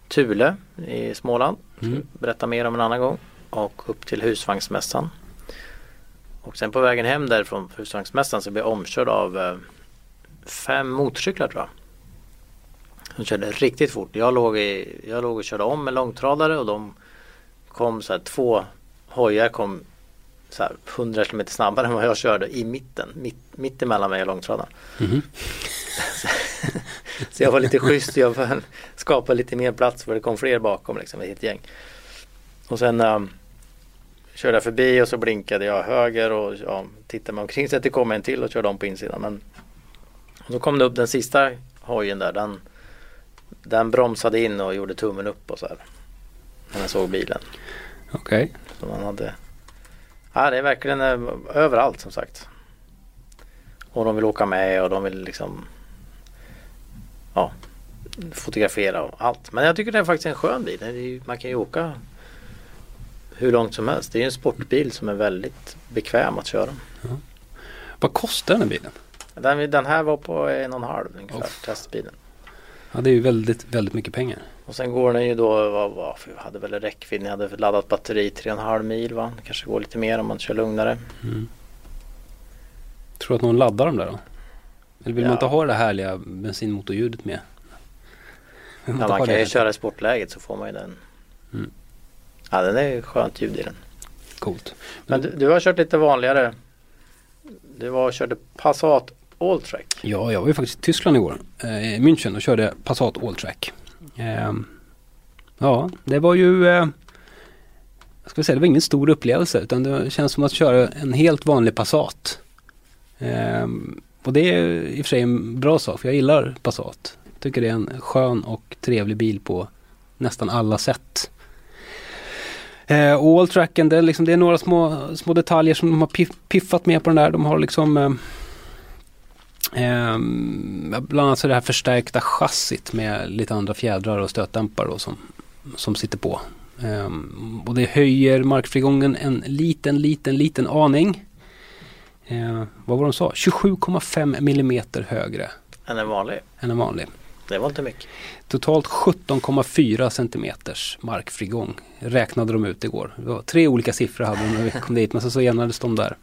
[SPEAKER 2] Thule i Småland.
[SPEAKER 3] Mm.
[SPEAKER 2] Berätta mer om en annan gång. Och upp till husvagnsmässan. Och sen på vägen hem därifrån husvagnsmässan så blev jag omkörd av uh, fem motorcyklar tror jag. De körde riktigt fort. Jag låg, i, jag låg och körde om en långtradare och de kom så här två hojar kom så här 100 km snabbare än vad jag körde i mitten. Mitt, mitt emellan mig och långtradaren.
[SPEAKER 3] Mhm.
[SPEAKER 2] Så jag var lite schysst. Jag skapade lite mer plats för det kom fler bakom liksom, ett gäng. Och sen um, körde jag förbi och så blinkade jag höger och ja, tittade mig omkring så att det kom en till och körde om på insidan. Men och så kom det upp den sista hojen där. Den, den bromsade in och gjorde tummen upp och så här. När jag såg bilen.
[SPEAKER 3] Okej.
[SPEAKER 2] Så man hade Ja det är verkligen eh, överallt som sagt. Och de vill åka med och de vill liksom Ja Fotografera och allt. Men jag tycker det är faktiskt en skön bil. Man kan ju åka hur långt som helst. Det är en sportbil som är väldigt bekväm att köra.
[SPEAKER 3] Vad kostar den här bilen?
[SPEAKER 2] Den, den här var på en och en halv ungefär,
[SPEAKER 3] Uff.
[SPEAKER 2] testbilen.
[SPEAKER 3] Ja det är ju väldigt, väldigt mycket pengar.
[SPEAKER 2] Och sen går den ju då, vad, vad, jag hade väl räckvidd, jag hade laddat batteri 3,5 mil va. Det kanske går lite mer om man kör lugnare.
[SPEAKER 3] Mm. Tror du att någon laddar dem där då? Eller vill
[SPEAKER 2] Ja.
[SPEAKER 3] man inte ha det härliga bensinmotorljudet med? Vill
[SPEAKER 2] Ja, man kan ju köra i sportläget så får man ju den.
[SPEAKER 3] Mm.
[SPEAKER 2] Ja den är skönt ljud i den.
[SPEAKER 3] Coolt.
[SPEAKER 2] Men du, du har kört lite vanligare. Du var och körde Passat Alltrack.
[SPEAKER 3] Ja, jag var ju faktiskt i Tyskland igår. Eh, I München och körde Passat Alltrack. Eh, ja, det var ju... Eh, jag ska säga, det var ingen stor upplevelse utan det känns som att köra en helt vanlig Passat. Eh, och det är i och för sig en bra sak för jag gillar Passat. Tycker det är en skön och trevlig bil på nästan alla sätt. Eh, och Alltracken, det är, liksom, det är några små, små detaljer som de har piff, piffat med på den där. De har liksom eh, Ehm, bland annat så det här förstärkta chassit med lite andra fjädrar och stötdämpare då som, som sitter på. Ehm, och det höjer markfrigången en liten, liten, liten aning. Ehm, vad var de sa? 27,5 millimeter högre
[SPEAKER 2] Än en vanlig.
[SPEAKER 3] än en vanlig.
[SPEAKER 2] Det var inte mycket.
[SPEAKER 3] Totalt 17,4 centimeters markfrigång räknade de ut igår. Det var tre olika siffror hade de när vi kom dit men så, så enades de där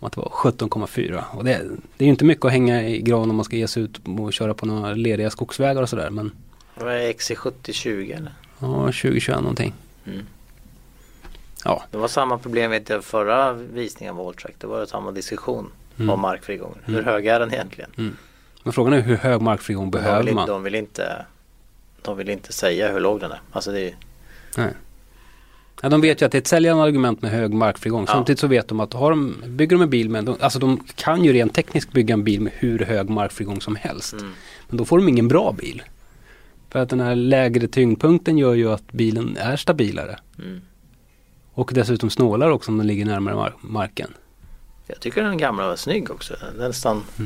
[SPEAKER 3] om att det var 17,4. Och det, det är ju inte mycket att hänga i gran om man ska ge sig ut och köra på några lediga skogsvägar och sådär men
[SPEAKER 2] Det var XC7020 eller?
[SPEAKER 3] ja, 2021 någonting.
[SPEAKER 2] Mm.
[SPEAKER 3] Ja.
[SPEAKER 2] Det var samma problem vet jag förra visningen av Alltrack. Det var samma diskussion
[SPEAKER 3] Mm.
[SPEAKER 2] om markfrigången. Hur
[SPEAKER 3] Mm.
[SPEAKER 2] hög är den egentligen?
[SPEAKER 3] Men frågan är hur hög
[SPEAKER 2] de, vill
[SPEAKER 3] behöver
[SPEAKER 2] inte,
[SPEAKER 3] man?
[SPEAKER 2] de vill inte De vill inte säga hur låg den är. Alltså det är
[SPEAKER 3] Ja, de vet ju att det är ett säljande argument med hög markfrigång.
[SPEAKER 2] Ja.
[SPEAKER 3] Samtidigt så vet de att har de, bygger de en bil med, de, alltså de kan ju rent tekniskt bygga en bil med hur hög markfrigång som helst.
[SPEAKER 2] mm.
[SPEAKER 3] Men då får de ingen bra bil. För att den här lägre tyngdpunkten gör ju att bilen är stabilare.
[SPEAKER 2] Mm.
[SPEAKER 3] Och dessutom snålare också om den ligger närmare mar- marken.
[SPEAKER 2] Jag tycker den gamla var snygg också. Den nästan
[SPEAKER 3] Ja,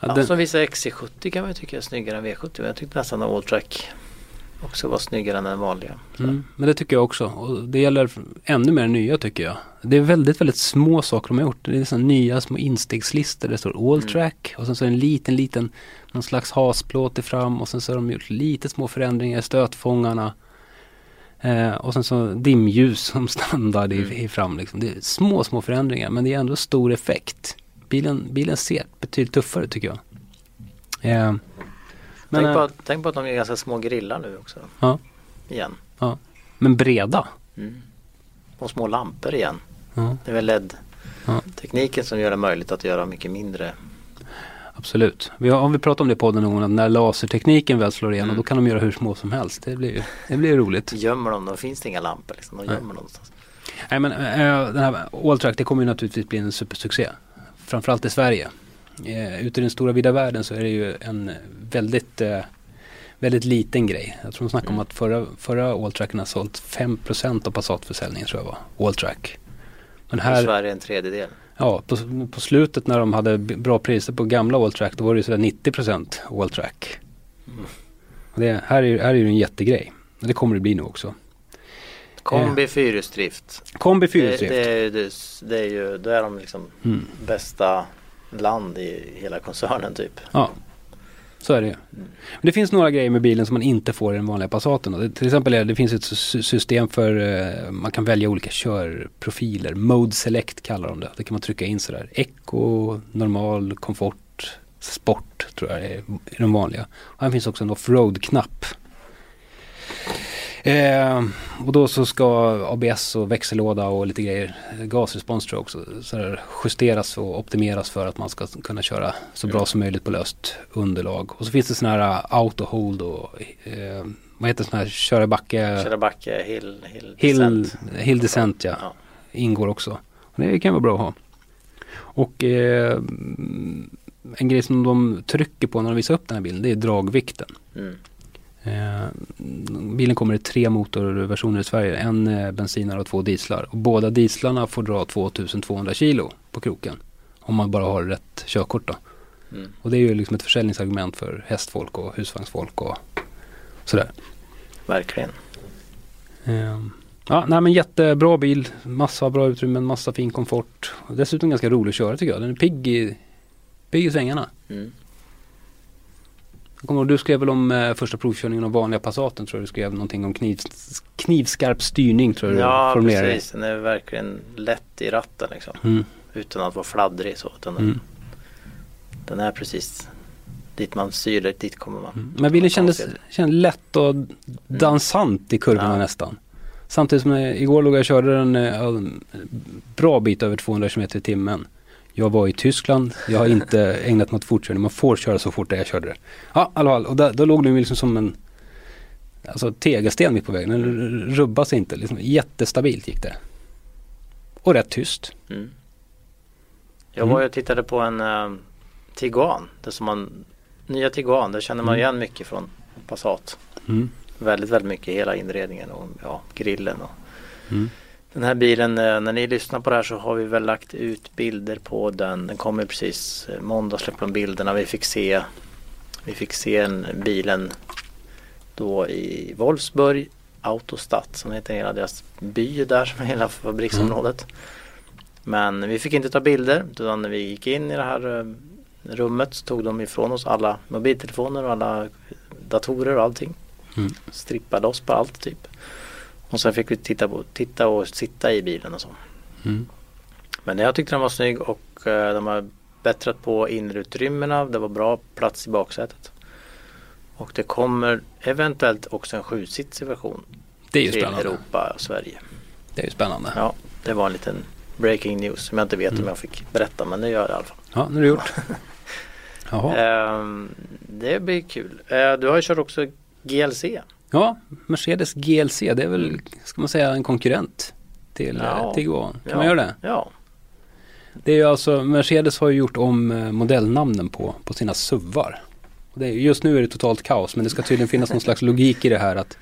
[SPEAKER 2] Ja,
[SPEAKER 3] den,
[SPEAKER 2] Som vissa XC70 kan man ju tycka är snyggare än V70. Men jag tyckte nästan att Alltrack också var snyggare än den vanliga.
[SPEAKER 3] Mm, men det tycker jag också. Och det gäller ännu mer nya tycker jag. Det är väldigt, väldigt små saker de har gjort. Det är sådana nya små instegslistor. Det står Alltrack och sen så är det en liten, liten någon slags hasplåt i fram och sen så har de gjort lite små förändringar i stötfångarna. Eh, och sen så dimljus som standard i,
[SPEAKER 2] Mm.
[SPEAKER 3] i fram. Liksom. Det är små, små förändringar men det är ändå stor effekt. Bilen, bilen ser betydligt tuffare tycker jag. Eh, men,
[SPEAKER 2] tänk, på
[SPEAKER 3] eh,
[SPEAKER 2] att, tänk på att de är ganska små grillar nu också.
[SPEAKER 3] Ja.
[SPEAKER 2] Igen.
[SPEAKER 3] men breda.
[SPEAKER 2] Mm. Och små lampor igen.
[SPEAKER 3] Ja.
[SPEAKER 2] Det är väl
[SPEAKER 3] Ja.
[SPEAKER 2] LED-tekniken som gör det möjligt att göra mycket mindre.
[SPEAKER 3] Absolut. Vi har, vi pratat om det i podden någon att när lasertekniken väl slår igenom
[SPEAKER 2] Mm.
[SPEAKER 3] då kan de göra hur små som helst. Det blir, det blir roligt.
[SPEAKER 2] Gömmer de, då finns det inga lampor liksom. De
[SPEAKER 3] Nej.
[SPEAKER 2] gömmer någonstans.
[SPEAKER 3] Nej men äh, den här Alltrack det kommer ju naturligtvis bli en supersuccé. Framförallt i Sverige. Eh, ute i den stora vida världen så är det ju en väldigt, eh, väldigt liten grej. Jag tror de snackade om
[SPEAKER 2] Mm.
[SPEAKER 3] att förra, förra Alltracken har sålt 5% av Passat-försäljningen tror jag var. Alltrack. Men
[SPEAKER 2] I
[SPEAKER 3] här,
[SPEAKER 2] Sverige en tredjedel.
[SPEAKER 3] ja på, på slutet när de hade bra priser på gamla Alltrack då var det ju sådär 90% Alltrack.
[SPEAKER 2] Mm.
[SPEAKER 3] Det, här, är, här är det en jättegrej. Det kommer det bli nu också.
[SPEAKER 2] Kombi fyrhjulsdrift.
[SPEAKER 3] Kombi
[SPEAKER 2] Det,
[SPEAKER 3] fyrhjulsdrift.
[SPEAKER 2] det, är, det, det är ju, då är de liksom
[SPEAKER 3] Mm.
[SPEAKER 2] bästa land i hela koncernen typ.
[SPEAKER 3] Ja, så är det ju. Men det finns några grejer med bilen som man inte får i den vanliga Passaten. till exempel är, det finns ett sy- system för, eh, man kan välja olika körprofiler. Mode Select kallar de det. Det kan man trycka in sådär. Eco, normal, komfort, sport tror jag är, är de vanliga. Och här finns också en offroad-knapp. Eh, och då så ska ABS och växellåda och lite grejer, eh, gasrespons tror jag också, så justeras och optimeras för att man ska kunna köra så bra som möjligt på löst underlag. Och så finns det sådana här uh, auto hold och eh, vad heter sådana här köra backe,
[SPEAKER 2] Köra backe, hill, hill,
[SPEAKER 3] hill,
[SPEAKER 2] descent.
[SPEAKER 3] hill descent ja,
[SPEAKER 2] Ja.
[SPEAKER 3] ingår också. Och det kan vara bra att ha. Och eh, en grej som de trycker på när de visar upp den här bilden det är dragvikten.
[SPEAKER 2] Mm.
[SPEAKER 3] Eh, bilen kommer i tre motorversioner i Sverige. En eh, bensinare och två dieslar. Och båda dieslarna får dra 2200 kilo på kroken. Om man bara har rätt körkort då.
[SPEAKER 2] Mm.
[SPEAKER 3] Och det är ju liksom ett försäljningsargument för hästfolk och husvagnsfolk och sådär.
[SPEAKER 2] Verkligen.
[SPEAKER 3] Eh, ja, nej men jättebra bil. Massa bra utrymmen, massa fin komfort. Och dessutom ganska rolig att köra tycker jag. Den är pigg i, pigg i svängarna.
[SPEAKER 2] Mm.
[SPEAKER 3] Jag kommer ihåg, du skrev väl om eh, första provkörningen av vanliga Passaten tror jag du skrev någonting om kniv, knivskarp styrning tror jag
[SPEAKER 2] Ja,
[SPEAKER 3] du formulerade det.
[SPEAKER 2] precis. Den är verkligen lätt i ratten liksom.
[SPEAKER 3] Mm.
[SPEAKER 2] Utan att vara fladdrig så. Den,
[SPEAKER 3] Mm.
[SPEAKER 2] den är precis dit man styr, dit kommer man.
[SPEAKER 3] Mm. Men bilen kändes, kändes lätt och dansant i kurvorna.
[SPEAKER 2] Ja.
[SPEAKER 3] nästan. Samtidigt som jag, igår låg jag och körde den eh, en bra bit över 200 km i timmen. Jag var i Tyskland, jag har inte ägnat mig åt fortkörning. Man får köra så fort jag körde det. Ja, i. Och där, då låg den liksom som en alltså, tegelsten mitt på vägen. Den rubbas inte. Liksom, jättestabilt gick det. Och rätt tyst.
[SPEAKER 2] Mm. Jag var ju och tittade på en uh, Tiguan. Det som man, nya Tiguan, där känner man
[SPEAKER 3] Mm.
[SPEAKER 2] igen mycket från Passat.
[SPEAKER 3] Mm.
[SPEAKER 2] Väldigt, väldigt mycket hela inredningen och ja, grillen. Och.
[SPEAKER 3] Mm.
[SPEAKER 2] Den här bilen, eh, när ni lyssnar på det här så har vi väl lagt ut bilder på den. Den kommer precis, eh, måndag släpper de bilderna. Vi fick se, vi fick se en, bilen då i Wolfsburg, Autostadt som heter hela deras by där som är hela fabriksområdet. Men vi fick inte ta bilder utan när vi gick in i det här eh, rummet så tog de ifrån oss alla mobiltelefoner och alla datorer och allting.
[SPEAKER 3] Mm.
[SPEAKER 2] Strippade oss på allt typ. Och sen fick vi titta, på, titta och sitta i bilen och så.
[SPEAKER 3] Mm.
[SPEAKER 2] Men jag tyckte den var snygg och eh, de har bättrat på innerutrymmena. Det var bra plats i baksätet. Och det kommer eventuellt också en sjusitsig version
[SPEAKER 3] Det är ju
[SPEAKER 2] till
[SPEAKER 3] spännande.
[SPEAKER 2] Europa och Sverige.
[SPEAKER 3] Det är ju spännande.
[SPEAKER 2] Ja, det var en liten breaking news som jag inte vet
[SPEAKER 3] Mm.
[SPEAKER 2] om jag fick berätta men det gör jag i alla fall.
[SPEAKER 3] Ja, nu är det gjort. Jaha.
[SPEAKER 2] Ehm, det blir kul. Eh, du har ju kört också GLC.
[SPEAKER 3] Ja, Mercedes GLC, det är väl, ska man säga, en konkurrent till
[SPEAKER 2] Ja.
[SPEAKER 3] ja. Tiguan. Kan
[SPEAKER 2] Ja.
[SPEAKER 3] man göra det?
[SPEAKER 2] Ja,
[SPEAKER 3] Det är ju alltså, Mercedes har ju gjort om eh, modellnamnen på, på sina SUVar. Det är, just nu är det totalt kaos, men det ska tydligen finnas någon slags logik i det här att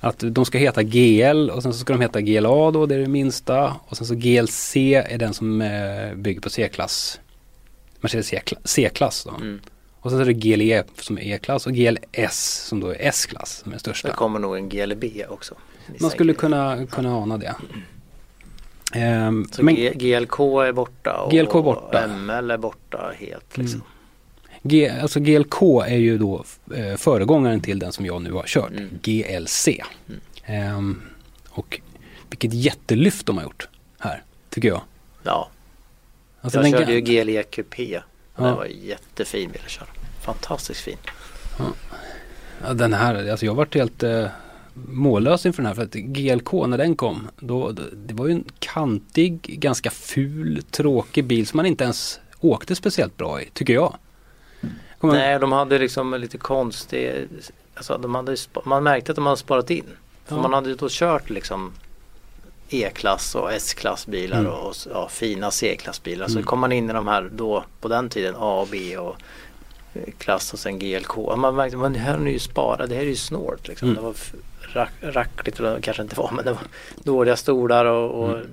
[SPEAKER 3] att de ska heta GL och sen så ska de heta GLA då, det är det minsta. Och sen så GLC är den som eh, bygger på C-klass. Mercedes C-kla- C-klass då.
[SPEAKER 2] mm.
[SPEAKER 3] Och sen så är det GLE som är E-klass och GLS som då är S-klass som är största.
[SPEAKER 2] det kommer nog en GLB också.
[SPEAKER 3] Man skulle kunna, kunna ana det. Ehm,
[SPEAKER 2] Så
[SPEAKER 3] men
[SPEAKER 2] GLK är borta och
[SPEAKER 3] GLK är borta.
[SPEAKER 2] ML är borta helt liksom.
[SPEAKER 3] G, alltså GLK är ju då eh, föregångaren till den som jag nu har kört.
[SPEAKER 2] Mm.
[SPEAKER 3] GLC. Ehm, och vilket jättelyft de har gjort här, tycker jag.
[SPEAKER 2] Ja,
[SPEAKER 3] Alltså
[SPEAKER 2] jag
[SPEAKER 3] den
[SPEAKER 2] körde ju GLE Coupé.
[SPEAKER 3] Ja.
[SPEAKER 2] Den var jättefin bil att köra. Fantastiskt fin.
[SPEAKER 3] Ja, den här, alltså jag varit helt eh, mållös inför den här för att GLK när den kom, då, det, var ju en kantig, ganska ful, tråkig bil som man inte ens åkte speciellt bra i, tycker jag. Kommer-
[SPEAKER 2] Nej, de hade liksom lite konstig, alltså de hade, man märkte att de hade sparat in. För
[SPEAKER 3] Ja.
[SPEAKER 2] man hade ju då kört liksom E-klass och S-klassbilar
[SPEAKER 3] Mm.
[SPEAKER 2] och ja, fina C-klassbilar. Så
[SPEAKER 3] Mm.
[SPEAKER 2] kom man in i de här då på den tiden A och B och klass och sen GLK. Man märkte att det här är ju sparat, det här är ju snålt liksom.
[SPEAKER 3] Mm.
[SPEAKER 2] Det var rack, rackligt, eller det kanske inte var men det var dåliga stolar och, och
[SPEAKER 3] Mm.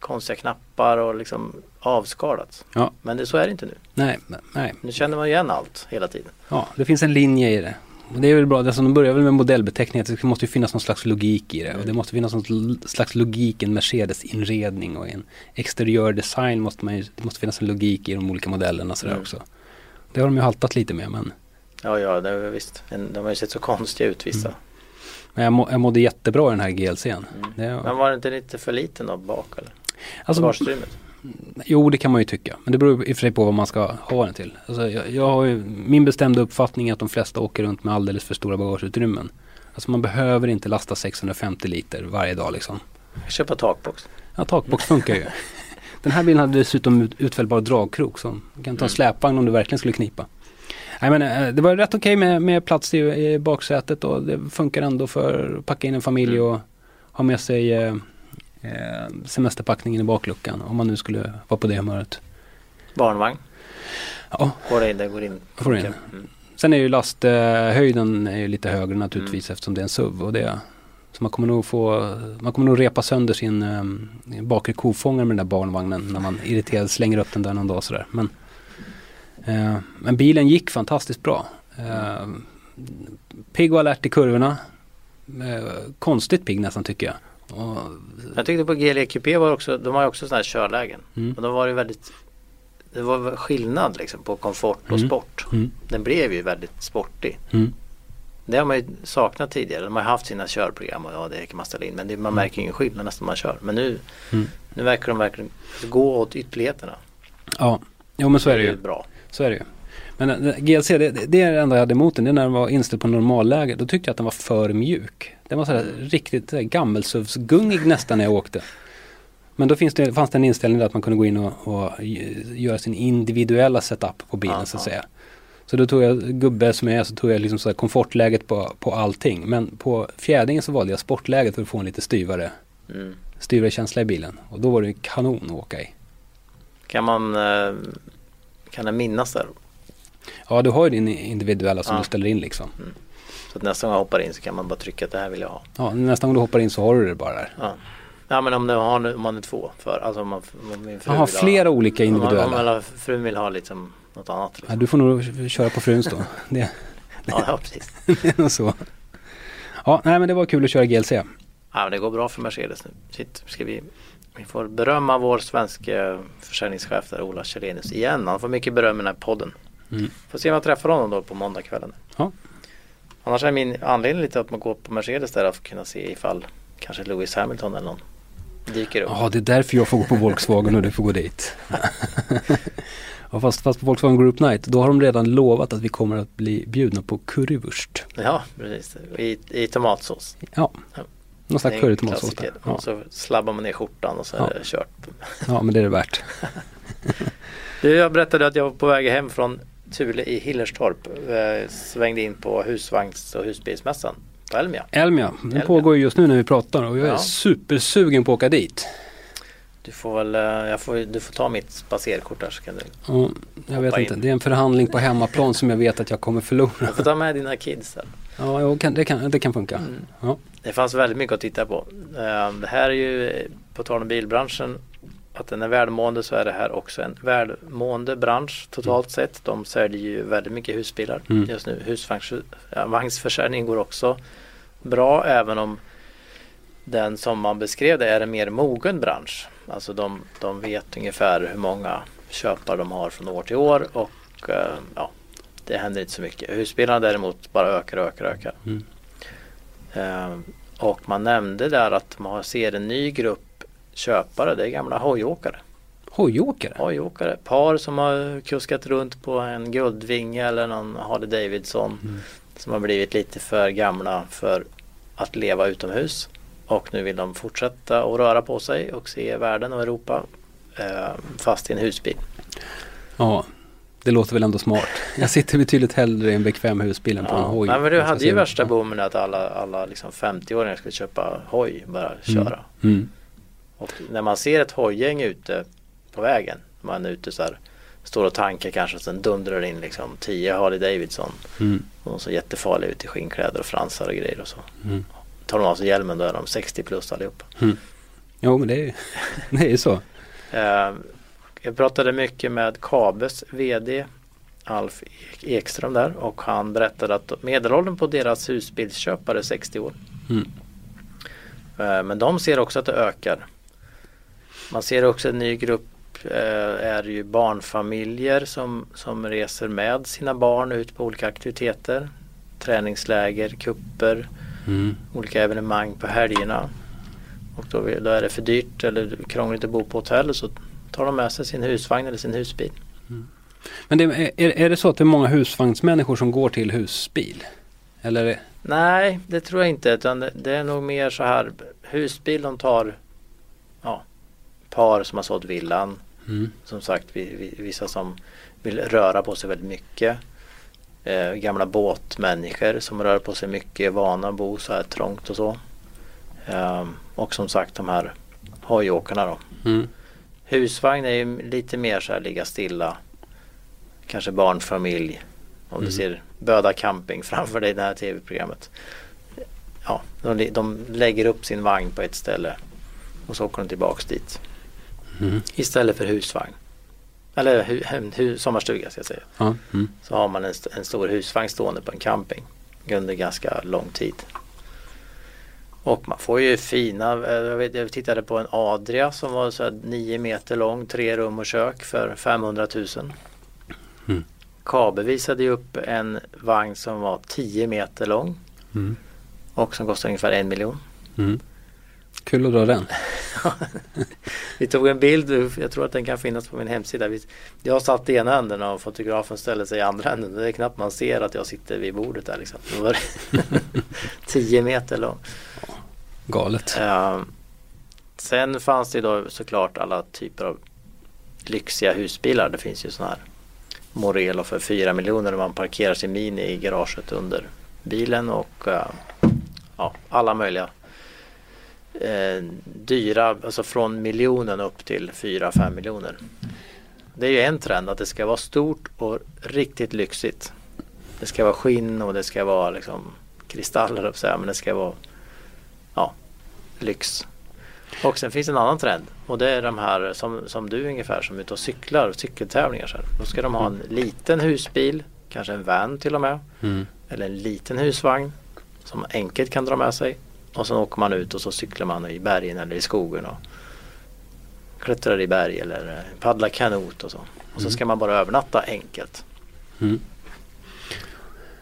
[SPEAKER 2] konstiga knappar och liksom avskalat.
[SPEAKER 3] Ja.
[SPEAKER 2] Men det, så är det inte nu.
[SPEAKER 3] Nej, nej.
[SPEAKER 2] Nu känner man igen allt hela tiden.
[SPEAKER 3] Ja, det finns en linje i det. Och det är väl bra, alltså, de börjar väl med modellbeteckningar, det måste ju finnas någon slags logik i det.
[SPEAKER 2] Mm.
[SPEAKER 3] Och det måste finnas någon slags logik i en Mercedes-inredning och i en exteriör design måste man ju, det måste finnas en logik i de olika modellerna sådär
[SPEAKER 2] Mm.
[SPEAKER 3] också. Det har de ju haltat lite med men,
[SPEAKER 2] Ja, ja, det är visst. De har ju sett så konstiga ut vissa.
[SPEAKER 3] Mm. men jag, må, jag mådde jättebra i den här GLCn.
[SPEAKER 2] Mm.
[SPEAKER 3] Det,
[SPEAKER 2] Men var det inte lite för liten då bak eller?
[SPEAKER 3] alltså,
[SPEAKER 2] Bagageutrymmet?
[SPEAKER 3] Jo, det kan man ju tycka. Men det beror i och för sig på vad man ska ha den till. Alltså, jag, jag har ju, min bestämda uppfattning är att de flesta åker runt med alldeles för stora bagageutrymmen. Alltså man behöver inte lasta 650 liter varje dag liksom.
[SPEAKER 2] Köpa takbox.
[SPEAKER 3] Ja, takbox funkar ju. Den här bilen hade dessutom ut, utfällbar dragkrok så du kan ta en
[SPEAKER 2] Mm.
[SPEAKER 3] släpvagn om du verkligen skulle knipa. Nej, men, eh, det var rätt okej med, med plats i, i baksätet och det funkar ändå för att packa in en familj
[SPEAKER 2] Mm.
[SPEAKER 3] och ha med sig eh, eh, semesterpackningen i bakluckan om man nu skulle vara på det humöret.
[SPEAKER 2] Barnvagn.
[SPEAKER 3] Ja,
[SPEAKER 2] Går det in, det går in.
[SPEAKER 3] Får in.
[SPEAKER 2] Mm.
[SPEAKER 3] Sen är ju lasthöjden är ju lite högre naturligtvis eftersom det är en SUV och det så man kommer nog få, man kommer nog repa sönder sin um, bakre kofångare med den där barnvagnen när man irriterad slänger upp den där någon dag sådär. Men, eh, men bilen gick fantastiskt bra. Uh, pigg och alert i kurvorna. Eh, konstigt pigg nästan tycker jag. Och,
[SPEAKER 2] Jag tyckte på GLE QP var också, de har ju också sådana här körlägen.
[SPEAKER 3] mm,
[SPEAKER 2] Och då var det väldigt Det var skillnad liksom på komfort och
[SPEAKER 3] Mm.
[SPEAKER 2] sport.
[SPEAKER 3] mm,
[SPEAKER 2] Den blev ju väldigt sportig.
[SPEAKER 3] mm,
[SPEAKER 2] Det har man ju saknat tidigare. De har haft sina körprogram och ja, det kan man ställa in. Men det, man märker ingen skillnad nästan man kör. Men nu,
[SPEAKER 3] mm.
[SPEAKER 2] nu verkar de verkligen gå åt ytterligheterna.
[SPEAKER 3] Ja, jo men så är det ju.
[SPEAKER 2] bra.
[SPEAKER 3] Så är det ju. Men eh, GLC, det, det är det enda jag hade emot den. Det är när den var inställd på normalläge. Då tyckte jag att den var för mjuk. Den var sådär riktigt så här gammelsuvsgungig nästan när jag åkte. Men då finns det, fanns det en inställning där att man kunde gå in och, och g- göra sin individuella setup på bilen
[SPEAKER 2] Ja,
[SPEAKER 3] så att säga. Så då tog jag, gubbe som jag är, så tog jag liksom så här komfortläget på, på allting. Men på fjädringen så valde jag sportläget för att få en lite styvare,
[SPEAKER 2] Mm.
[SPEAKER 3] styvare känsla i bilen. Och då var det kanon att åka i.
[SPEAKER 2] Kan man eh, kan den minnas där?
[SPEAKER 3] Ja, du har ju din individuella som
[SPEAKER 2] Ja.
[SPEAKER 3] du ställer in liksom.
[SPEAKER 2] Så att nästa gång jag hoppar in så kan man bara trycka att det här vill jag ha.
[SPEAKER 3] Ja, nästa gång du hoppar in så har du det bara där.
[SPEAKER 2] Ja, ja men om, det har, om man är två för, alltså om, man, om min fru
[SPEAKER 3] Jaha,
[SPEAKER 2] vill
[SPEAKER 3] flera olika
[SPEAKER 2] ha, om,
[SPEAKER 3] individuella.
[SPEAKER 2] man, om frun vill ha liksom något annat.
[SPEAKER 3] Ja,
[SPEAKER 2] Liksom.
[SPEAKER 3] du får nog köra på fruns då. Det,
[SPEAKER 2] Ja, ja, precis.
[SPEAKER 3] det är så. Ja, nej men det var kul att köra GLC.
[SPEAKER 2] Ja, men det går bra för Mercedes nu. Shit, ska vi, vi får berömma vår svenska försäljningschef där, Ola Källenius igen. Han får mycket beröm i den här podden.
[SPEAKER 3] Mm.
[SPEAKER 2] Får se om jag träffar honom då på måndagskvällen.
[SPEAKER 3] Ja.
[SPEAKER 2] Annars är min anledning lite att man går på Mercedes där att kunna se ifall kanske Lewis Hamilton eller någon dyker upp.
[SPEAKER 3] Ja, det är därför jag får gå på Volkswagen och du får gå dit. Ja, fast, fast på Volkswagen Group Night, då har de redan lovat att vi kommer att bli bjudna på currywurst.
[SPEAKER 2] Ja, precis. I, i tomatsås.
[SPEAKER 3] Ja,
[SPEAKER 2] Ja.
[SPEAKER 3] någon slags
[SPEAKER 2] är
[SPEAKER 3] currytomatsås. Ja.
[SPEAKER 2] Och så slabbar man ner skjortan och så är
[SPEAKER 3] Ja.
[SPEAKER 2] det kört.
[SPEAKER 3] ja, men det är det värt.
[SPEAKER 2] Du, jag berättade att jag var på väg hem från Thule i Hillerstorp. Eh, svängde in på husvagns och husbilsmässan på Elmia.
[SPEAKER 3] Elmia, den
[SPEAKER 2] Elmia.
[SPEAKER 3] pågår ju just nu när vi pratar och jag är
[SPEAKER 2] Ja.
[SPEAKER 3] supersugen på att åka dit.
[SPEAKER 2] Du får väl, eh, jag får, du får ta mitt spacerkort där så kan du.
[SPEAKER 3] Och jag vet inte,
[SPEAKER 2] in.
[SPEAKER 3] det är en förhandling på hemmaplan som jag vet att jag kommer förlora.
[SPEAKER 2] Du får ta med dina kids där.
[SPEAKER 3] Ja, kan, det, kan, det kan funka.
[SPEAKER 2] Mm.
[SPEAKER 3] Ja.
[SPEAKER 2] Det fanns väldigt mycket att titta på. Eh, Det här är ju, på tal om bilbranschen, att den är välmående så är det här också en välmående bransch totalt sett. De säljer ju väldigt mycket husbilar
[SPEAKER 3] Mm.
[SPEAKER 2] just nu. Husvagnsförsäljningen går också bra även om den som man beskrev det är en mer mogen bransch. Alltså de, de vet ungefär hur många köpare de har från år till år och eh, ja, det händer inte så mycket. Husbilarna däremot bara ökar och ökar och ökar.
[SPEAKER 3] Mm.
[SPEAKER 2] Eh, och man nämnde där att man ser en ny grupp köpare, det är gamla hojåkare.
[SPEAKER 3] Hojåkare?
[SPEAKER 2] Hojåkare, par som har kuskat runt på en Guldvinge eller någon Harley Davidson
[SPEAKER 3] Mm.
[SPEAKER 2] som har blivit lite för gamla för att leva utomhus. Och nu vill de fortsätta att röra på sig och se världen och Europa eh, fast i en husbil.
[SPEAKER 3] Ja, det låter väl ändå smart. Jag sitter betydligt hellre i en bekväm husbil än på en
[SPEAKER 2] Ja,
[SPEAKER 3] hoj.
[SPEAKER 2] men du hade ju värsta boomen att alla, alla liksom 50-åringar skulle köpa hoj, bara köra.
[SPEAKER 3] Mm.
[SPEAKER 2] Och när man ser ett hojgäng ute på vägen, man är ute så här, står och tankar kanske och sen dundrar det in liksom 10 Harley Davidson.
[SPEAKER 3] Mm.
[SPEAKER 2] Och ser jättefarliga ut i skinnkläder och fransar och grejer och så.
[SPEAKER 3] Mm.
[SPEAKER 2] Tar de av sig hjälmen då är de 60 plus allihop.
[SPEAKER 3] Jo, men det är ju det är så.
[SPEAKER 2] Eh, jag pratade mycket med Kabes VD Alf Ekström där och han berättade att medelåldern på deras husbilsköpare är 60 år.
[SPEAKER 3] Mm.
[SPEAKER 2] Eh, Men de ser också att det ökar. Man ser också en ny grupp eh, är ju barnfamiljer som, som reser med sina barn ut på olika aktiviteter. Träningsläger, kupper,
[SPEAKER 3] Mm.
[SPEAKER 2] olika evenemang på helgerna. Och då, då är det för dyrt eller krångligt att bo på hotell så tar de med sig sin husvagn eller sin husbil.
[SPEAKER 3] Men det, är, är det så att det är många husvagnsmänniskor som går till husbil? Eller?
[SPEAKER 2] Nej, det tror jag inte. Utan det, det är nog mer så här husbil de tar ja, par som har sålt villan.
[SPEAKER 3] Mm.
[SPEAKER 2] Som sagt, vi, vi, vissa som vill röra på sig väldigt mycket. Eh, gamla båtmänniskor som rör på sig mycket, vana att bo så här trångt och så. Eh, och som sagt de här hojåkarna då.
[SPEAKER 3] Mm.
[SPEAKER 2] Husvagn är ju lite mer så här ligga stilla. Kanske barnfamilj. Om
[SPEAKER 3] Mm.
[SPEAKER 2] du ser Böda camping framför dig i det här tv-programmet. Ja, de, de lägger upp sin vagn på ett ställe och så åker de tillbaks dit.
[SPEAKER 3] Mm.
[SPEAKER 2] Istället för husvagn. Eller hu, hu, sommarstuga ska jag säga.
[SPEAKER 3] Ja. Mm.
[SPEAKER 2] Så har man en, en stor husvagn stående på en camping under ganska lång tid. Och man får ju fina, eh, jag, vet, jag tittade på en Adria som var så här 9 meter lång, tre rum och kök för 500 000.
[SPEAKER 3] Mm.
[SPEAKER 2] Kabe visade ju upp en vagn som var 10 meter lång
[SPEAKER 3] Mm.
[SPEAKER 2] och som kostade ungefär en miljon.
[SPEAKER 3] Mm. Kul att dra den.
[SPEAKER 2] Vi tog en bild, jag tror att den kan finnas på min hemsida. Jag satt i ena änden och fotografen ställde sig i andra änden. Det är knappt man ser att jag sitter vid bordet där liksom. Det var 10 meter lång.
[SPEAKER 3] Galet.
[SPEAKER 2] Eh, sen fanns det då såklart alla typer av lyxiga husbilar. Det finns ju sådana här Morelo för 4 miljoner man parkerar sin Mini i garaget under bilen och eh, ja, alla möjliga eh, dyra, alltså från miljonen upp till 4-5 miljoner. Det är ju en trend att det ska vara stort och riktigt lyxigt. Det ska vara skinn och det ska vara liksom kristaller, på att säga, men det ska vara ja, lyx. Och sen finns en annan trend och det är de här som, som du ungefär som är ute och cyklar, cykeltävlingar. Så här. Då ska de ha en liten husbil, kanske en van till och med,
[SPEAKER 3] Mm.
[SPEAKER 2] eller en liten husvagn som enkelt kan dra med sig. Och sen åker man ut och så cyklar man i bergen eller i skogen och klättrar i berg eller eh, paddlar kanot och så. Och så
[SPEAKER 3] Mm.
[SPEAKER 2] ska man bara övernatta enkelt.
[SPEAKER 3] Mm.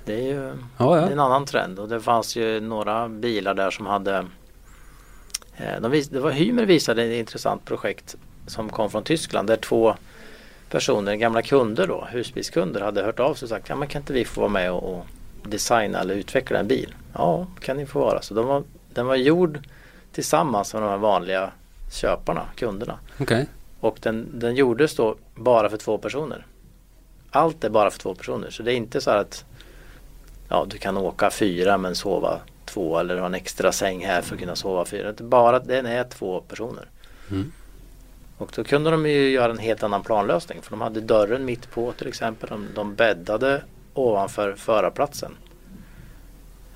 [SPEAKER 2] Det är ju
[SPEAKER 3] Ja,
[SPEAKER 2] det är
[SPEAKER 3] ja.
[SPEAKER 2] en annan trend och det fanns ju några bilar där som hade eh, de vis, det var Hymer visade ett intressant projekt som kom från Tyskland där två personer, gamla kunder då, husbilskunder hade hört av sig och sagt ja men kan inte vi få vara med och, och designa eller utveckla en bil? Ja, kan ni få vara. Så de var, den var gjord tillsammans med de här vanliga köparna, kunderna.
[SPEAKER 3] Okej.
[SPEAKER 2] Och den, den gjordes då bara för två personer. Allt är bara för två personer. Så det är inte så här att ja, du kan åka fyra men sova två eller ha en extra säng här för att kunna sova fyra. Det är bara att den är två personer.
[SPEAKER 3] Mm.
[SPEAKER 2] Och då kunde de ju göra en helt annan planlösning. För de hade dörren mitt på till exempel. De, de bäddade ovanför förarplatsen.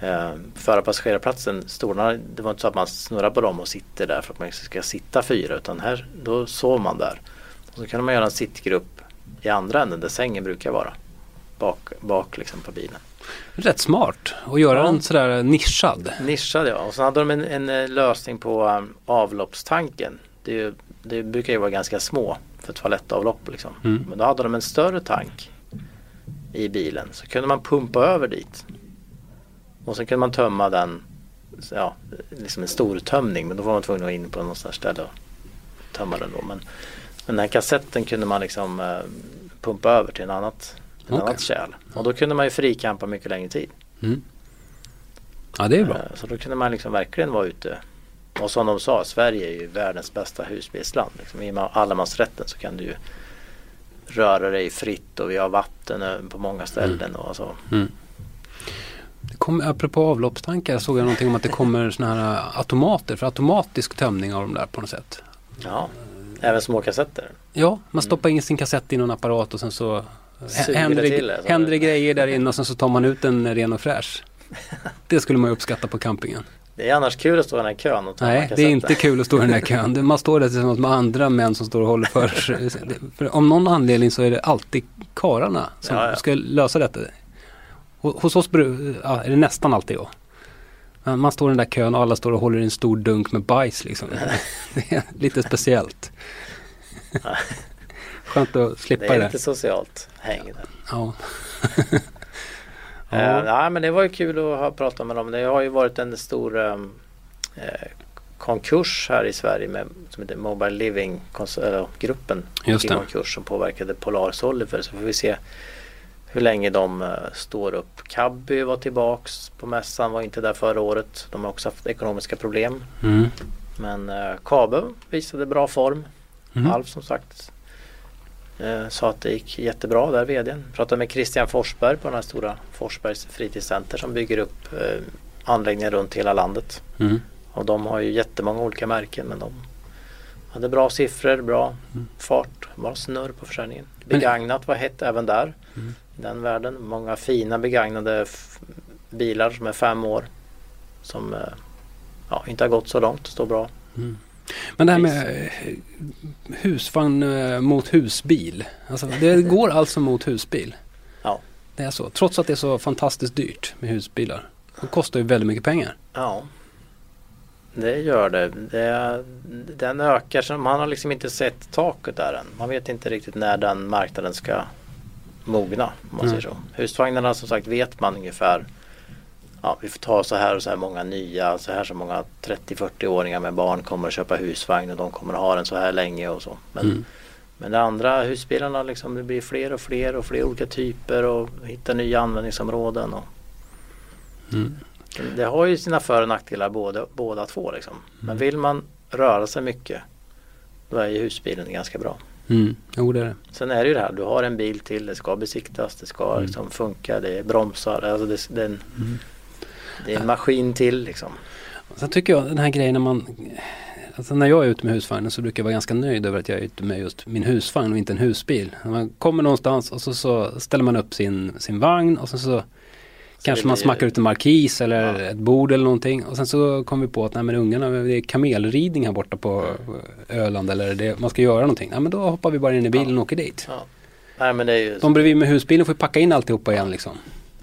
[SPEAKER 2] Eh, förarpassagerarplatsen, stolarna, det var inte så att man snurrar på dem och sitter där för att man ska sitta fyra. Utan här, då sov man där. Och så kunde man göra en sittgrupp i andra änden där sängen brukar vara. Bak, bak liksom på bilen.
[SPEAKER 3] Rätt smart att göra
[SPEAKER 2] Ja.
[SPEAKER 3] den sådär nischad.
[SPEAKER 2] Nischad ja. Och så hade de en, en eh, lösning på um, avloppstanken. Det, ju, det brukar ju vara ganska små för toalettavlopp liksom.
[SPEAKER 3] Mm.
[SPEAKER 2] Men då hade de en större tank i bilen. Så kunde man pumpa över dit. Och sen kunde man tömma den, ja, liksom en stor tömning. Men då var man tvungen att gå in på något sånt ställe och tömma den då. Men, men den här kassetten kunde man liksom eh, pumpa över till en annat, en
[SPEAKER 3] Okej.
[SPEAKER 2] annat kärl. Och då kunde man ju frikampa mycket längre tid.
[SPEAKER 3] Mm. Ja, det är bra.
[SPEAKER 2] Eh, Så då kunde man liksom verkligen vara ute. Och som de sa, Sverige är ju världens bästa husbilsland. Liksom, I och med allemansrätten så kan du ju röra dig fritt och vi har vatten eh, på många ställen och så.
[SPEAKER 3] Mm. Kom, apropå avloppstankar såg jag någonting om att det kommer såna här automater för automatisk tömning av dem där på något sätt.
[SPEAKER 2] Ja, även små kassetter.
[SPEAKER 3] Ja, man stoppar in sin kassett i någon apparat och sen så
[SPEAKER 2] Suger
[SPEAKER 3] händer
[SPEAKER 2] det till det, så
[SPEAKER 3] händer
[SPEAKER 2] det-
[SPEAKER 3] grejer där inne och sen så tar man ut den ren och fräsch. Det skulle man ju uppskatta på campingen.
[SPEAKER 2] Det är annars kul att stå i den här kön och ta
[SPEAKER 3] Nej, det är inte kul att stå i den här kön. Man står där tillsammans med andra män som står och håller för. För om någon anledning så är det alltid kararna som
[SPEAKER 2] Ja, ja.
[SPEAKER 3] ska lösa detta. Ho- Hos oss ja, är det nästan alltid jag. Man står i den där kön och alla står och håller i en stor dunk med bajs liksom. Det är lite speciellt. Skönt att
[SPEAKER 2] Det
[SPEAKER 3] slippa
[SPEAKER 2] är
[SPEAKER 3] det.
[SPEAKER 2] lite socialt häng.
[SPEAKER 3] Ja. Ja.
[SPEAKER 2] nej men det var ju kul att ha pratat med dem. Det har ju varit en stor ehm, eh, konkurs här i Sverige med, som heter Mobile Living kons- eller, gruppen.
[SPEAKER 3] Just det.
[SPEAKER 2] konkurs som påverkade Polar Soliver. Så får vi se hur länge de eh, står upp. Cabby var tillbaks på mässan, var inte där förra året. De har också haft ekonomiska problem.
[SPEAKER 3] Mm.
[SPEAKER 2] Men eh, Kabe visade bra form.
[SPEAKER 3] Mm.
[SPEAKER 2] Alf som sagt eh, sa att det gick jättebra där vdn. Pratade med Christian Forsberg på den här stora Forsbergs fritidscenter som bygger upp anläggningar runt hela landet.
[SPEAKER 3] Mm.
[SPEAKER 2] Och de har ju jättemånga olika märken men de hade bra siffror, bra
[SPEAKER 3] Mm.
[SPEAKER 2] fart, bra snurr på försäljningen. Begagnat var hett även där
[SPEAKER 3] Mm.
[SPEAKER 2] I den världen. Många fina begagnade bilar som är fem år som eh, ja, inte har gått så långt, står bra.
[SPEAKER 3] Mm. Men det här med eh, husvagn eh, mot husbil. Alltså, det går alltså mot husbil.
[SPEAKER 2] Ja.
[SPEAKER 3] Det är så. Trots att det är så fantastiskt dyrt med husbilar. Det kostar ju väldigt mycket pengar.
[SPEAKER 2] Ja, det gör det. det. Den ökar, man har liksom inte sett taket där än. Man vet inte riktigt när den marknaden ska mogna. Om man
[SPEAKER 3] Mm.
[SPEAKER 2] säger så. Husvagnarna som sagt vet man ungefär. Ja, vi får ta så här och så här många nya, så här så många 30-40-åringar med barn kommer att köpa husvagn och de kommer att ha den så här länge och så. Men,
[SPEAKER 3] Mm.
[SPEAKER 2] men de andra husbilarna liksom, det blir fler och fler och fler olika typer och hitta nya användningsområden. Och,
[SPEAKER 3] Mm.
[SPEAKER 2] det har ju sina för och nackdelar båda, båda två. Liksom. Men
[SPEAKER 3] Mm.
[SPEAKER 2] vill man röra sig mycket då är ju husbilen ganska bra.
[SPEAKER 3] Mm. Jo, det är det.
[SPEAKER 2] Sen är det ju det här, du har en bil till, det ska besiktas, det ska
[SPEAKER 3] Mm.
[SPEAKER 2] liksom funka, det är bromsar, alltså det, det, är en,
[SPEAKER 3] Mm.
[SPEAKER 2] det är en maskin till liksom.
[SPEAKER 3] Sen tycker jag den här grejen när man Alltså när jag är ute med husvagnen så brukar jag vara ganska nöjd över att jag är ute med just min husvagn och inte en husbil. Man kommer någonstans och så, så ställer man upp sin, sin vagn och sen så Kanske man smackar ut en markis eller
[SPEAKER 2] Ja.
[SPEAKER 3] ett bord eller någonting. Och sen så kom vi på att nej men ungarna, det är kamelridning här borta på Öland eller det, man ska göra någonting. Nej men då hoppar vi bara in i bilen
[SPEAKER 2] Ja.
[SPEAKER 3] och åker dit.
[SPEAKER 2] Ja. Nej men det är ju,
[SPEAKER 3] De bredvid med husbilen får packa in alltihopa igen liksom.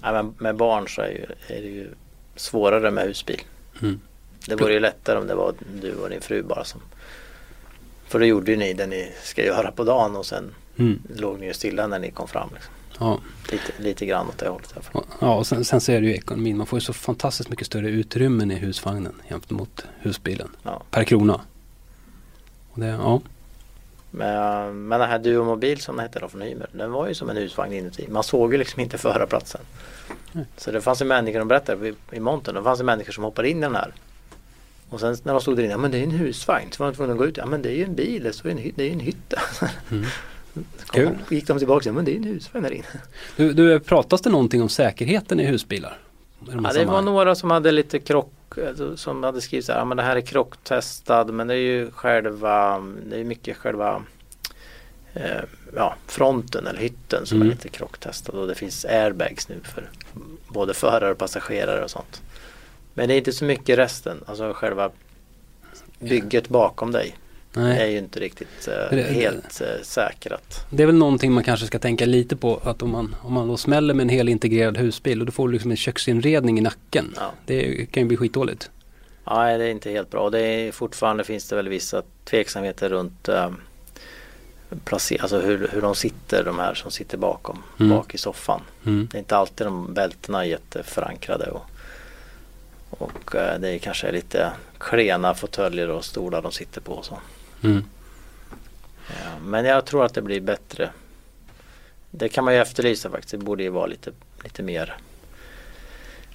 [SPEAKER 2] nej, men med barn så är, ju, är det ju svårare med husbil.
[SPEAKER 3] Mm.
[SPEAKER 2] Det vore ju lättare om det var du och din fru bara som För då gjorde ju ni det ni ska göra på dagen och sen
[SPEAKER 3] Mm.
[SPEAKER 2] låg ni ju stilla när ni kom fram. Liksom.
[SPEAKER 3] Ja,
[SPEAKER 2] Lite, lite grann åt det hållet
[SPEAKER 3] ja, och sen, sen så är det ju ekonomin. Man får ju så fantastiskt mycket större utrymmen i husvagnen jämfört mot husbilen.
[SPEAKER 2] Ja.
[SPEAKER 3] Per krona. Och det, ja.
[SPEAKER 2] Men, men den här Duomobil som den hette då från Hymer, den var ju som en husvagn inuti. Man såg ju liksom inte förarplatsen.
[SPEAKER 3] Nej.
[SPEAKER 2] Så det fanns ju människor, de berättade i, montern, det fanns ju människor som hoppade in i den här. Och sen när de stod där inne, ja men det är en husvagn. Så var de tvungna att gå ut, ja men det är ju en bil, det står ju en, hy- det är ju en hytta.
[SPEAKER 3] Mm. Kul.
[SPEAKER 2] de- gick de tillbaka, ja men det är en husvagn där inne.
[SPEAKER 3] Du, du, pratas det någonting om säkerheten i husbilar? De här
[SPEAKER 2] Ja, det var några som hade lite krock, alltså, som hade skrivit så här, ja men det här är krocktestad men det är ju själva, det är mycket själva eh, ja, fronten eller hytten som
[SPEAKER 3] Mm.
[SPEAKER 2] är lite krocktestad och det finns airbags nu för både förare och passagerare och sånt. Men det är inte så mycket resten, alltså själva bygget bakom dig
[SPEAKER 3] Nej.
[SPEAKER 2] är ju inte riktigt eh,
[SPEAKER 3] Det-
[SPEAKER 2] helt eh, säkrat.
[SPEAKER 3] Det är väl någonting man kanske ska tänka lite på att om man, om man då smäller med en hel integrerad husbil och då får du liksom en köksinredning i nacken.
[SPEAKER 2] Ja.
[SPEAKER 3] Det kan ju bli skitdåligt.
[SPEAKER 2] Nej, det är inte helt bra. Det är, fortfarande finns det väl vissa tveksamheter runt eh, placer- alltså hur, hur de sitter, de här som sitter bakom,
[SPEAKER 3] Mm.
[SPEAKER 2] bak i soffan.
[SPEAKER 3] Mm.
[SPEAKER 2] Det är inte alltid de bältena är jätteförankrade och, och eh, det är kanske lite klena fåtöljer och stolar de sitter på så.
[SPEAKER 3] Mm.
[SPEAKER 2] Ja, men jag tror att det blir bättre. Det kan man ju efterlysa faktiskt. Det borde ju vara lite, lite mer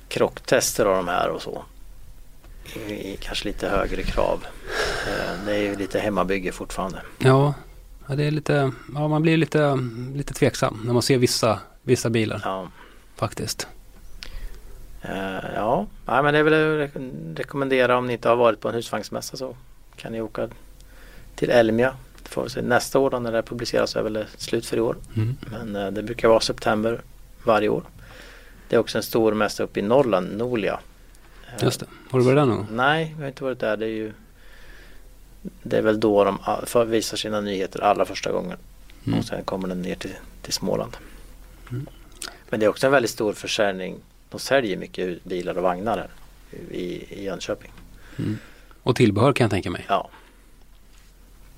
[SPEAKER 2] krocktester av de här och så. I, i kanske lite högre krav. Eh, Det är ju lite hemmabygge fortfarande.
[SPEAKER 3] Ja, det är lite, ja, man blir lite, lite tveksam när man ser vissa, vissa bilar
[SPEAKER 2] Ja,
[SPEAKER 3] faktiskt.
[SPEAKER 2] Eh, ja. Men det är väl att re- rekommendera om ni inte har varit på en husvagnsmässa så kan ni åka till Elmia. Det får vi se nästa år då när det publiceras är väl slut för i år.
[SPEAKER 3] Mm.
[SPEAKER 2] Men eh, det brukar vara september varje år. Det är också en stor mässa uppe i Norrland, Nolia.
[SPEAKER 3] Just det. Har du varit där någon?
[SPEAKER 2] Nej, jag har inte varit där. Det är ju Det är väl då de a- för- visar sina nyheter allra första gången.
[SPEAKER 3] Mm.
[SPEAKER 2] Och sen kommer den ner till, till Småland.
[SPEAKER 3] Mm.
[SPEAKER 2] Men det är också en väldigt stor försäljning. De säljer mycket bilar och vagnar här i, i Jönköping.
[SPEAKER 3] Och tillbehör kan jag tänka mig.
[SPEAKER 2] Ja.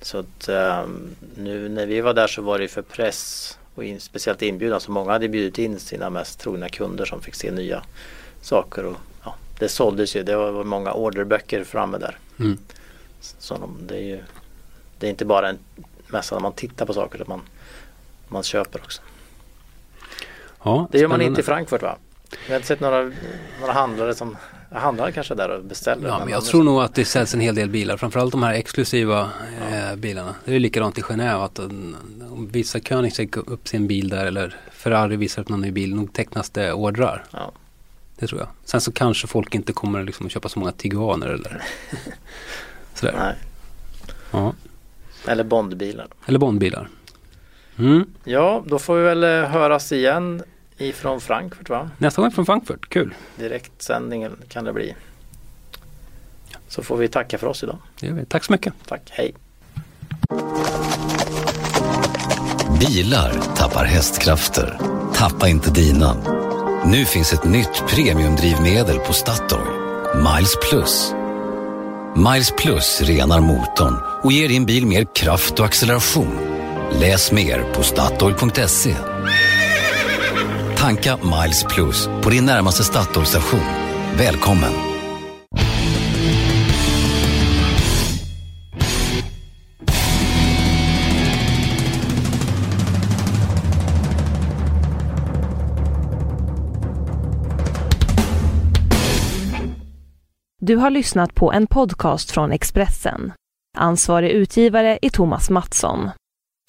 [SPEAKER 2] Så att ehm, nu när vi var där så var det för press och in, speciellt inbjudan. Så många hade bjudit in sina mest trogna kunder som fick se nya saker. Och, ja, det såldes ju. Det var många orderböcker framme där.
[SPEAKER 3] Mm.
[SPEAKER 2] Så de, det, är ju, det är inte bara en mässa där man tittar på saker utan man, man köper också.
[SPEAKER 3] Ja,
[SPEAKER 2] Det gör man inte i Frankfurt va? Jag har inte sett några, några handlare som handlar kanske där och beställer.
[SPEAKER 3] Ja, men jag tror nog att det säljs en hel del bilar. Framförallt de här exklusiva eh, bilarna. Det är likadant i Genève. Att um, om vissa Koenigsegg upp sin bil där eller Ferrari visar upp någon ny bil. Nog tecknas det ordrar.
[SPEAKER 2] Ja.
[SPEAKER 3] Det tror jag. Sen så kanske folk inte kommer liksom att köpa så många Tiguaner eller sådär.
[SPEAKER 2] Nej.
[SPEAKER 3] Ja.
[SPEAKER 2] Eller Bondbilar.
[SPEAKER 3] Eller Bondbilar. Mm.
[SPEAKER 2] Ja, då får vi väl eh, höras igen ifrån Frankfurt va?
[SPEAKER 3] Nästa gång från Frankfurt. Kul.
[SPEAKER 2] Direktsändning kan det bli. Så får vi tacka för oss idag.
[SPEAKER 3] Det gör vi. Tack så mycket.
[SPEAKER 2] Tack, hej!
[SPEAKER 1] Bilar tappar hästkrafter. Tappa inte dina. Nu finns ett nytt premiumdrivmedel på Statoil. Miles Plus. Miles Plus renar motorn och ger din bil mer kraft och acceleration. Läs mer på Statoil.se. Tanka Miles Plus på din närmaste Statoilstation. Välkommen!
[SPEAKER 4] Du har lyssnat på en podcast från Expressen. Ansvarig utgivare är Thomas Mattsson.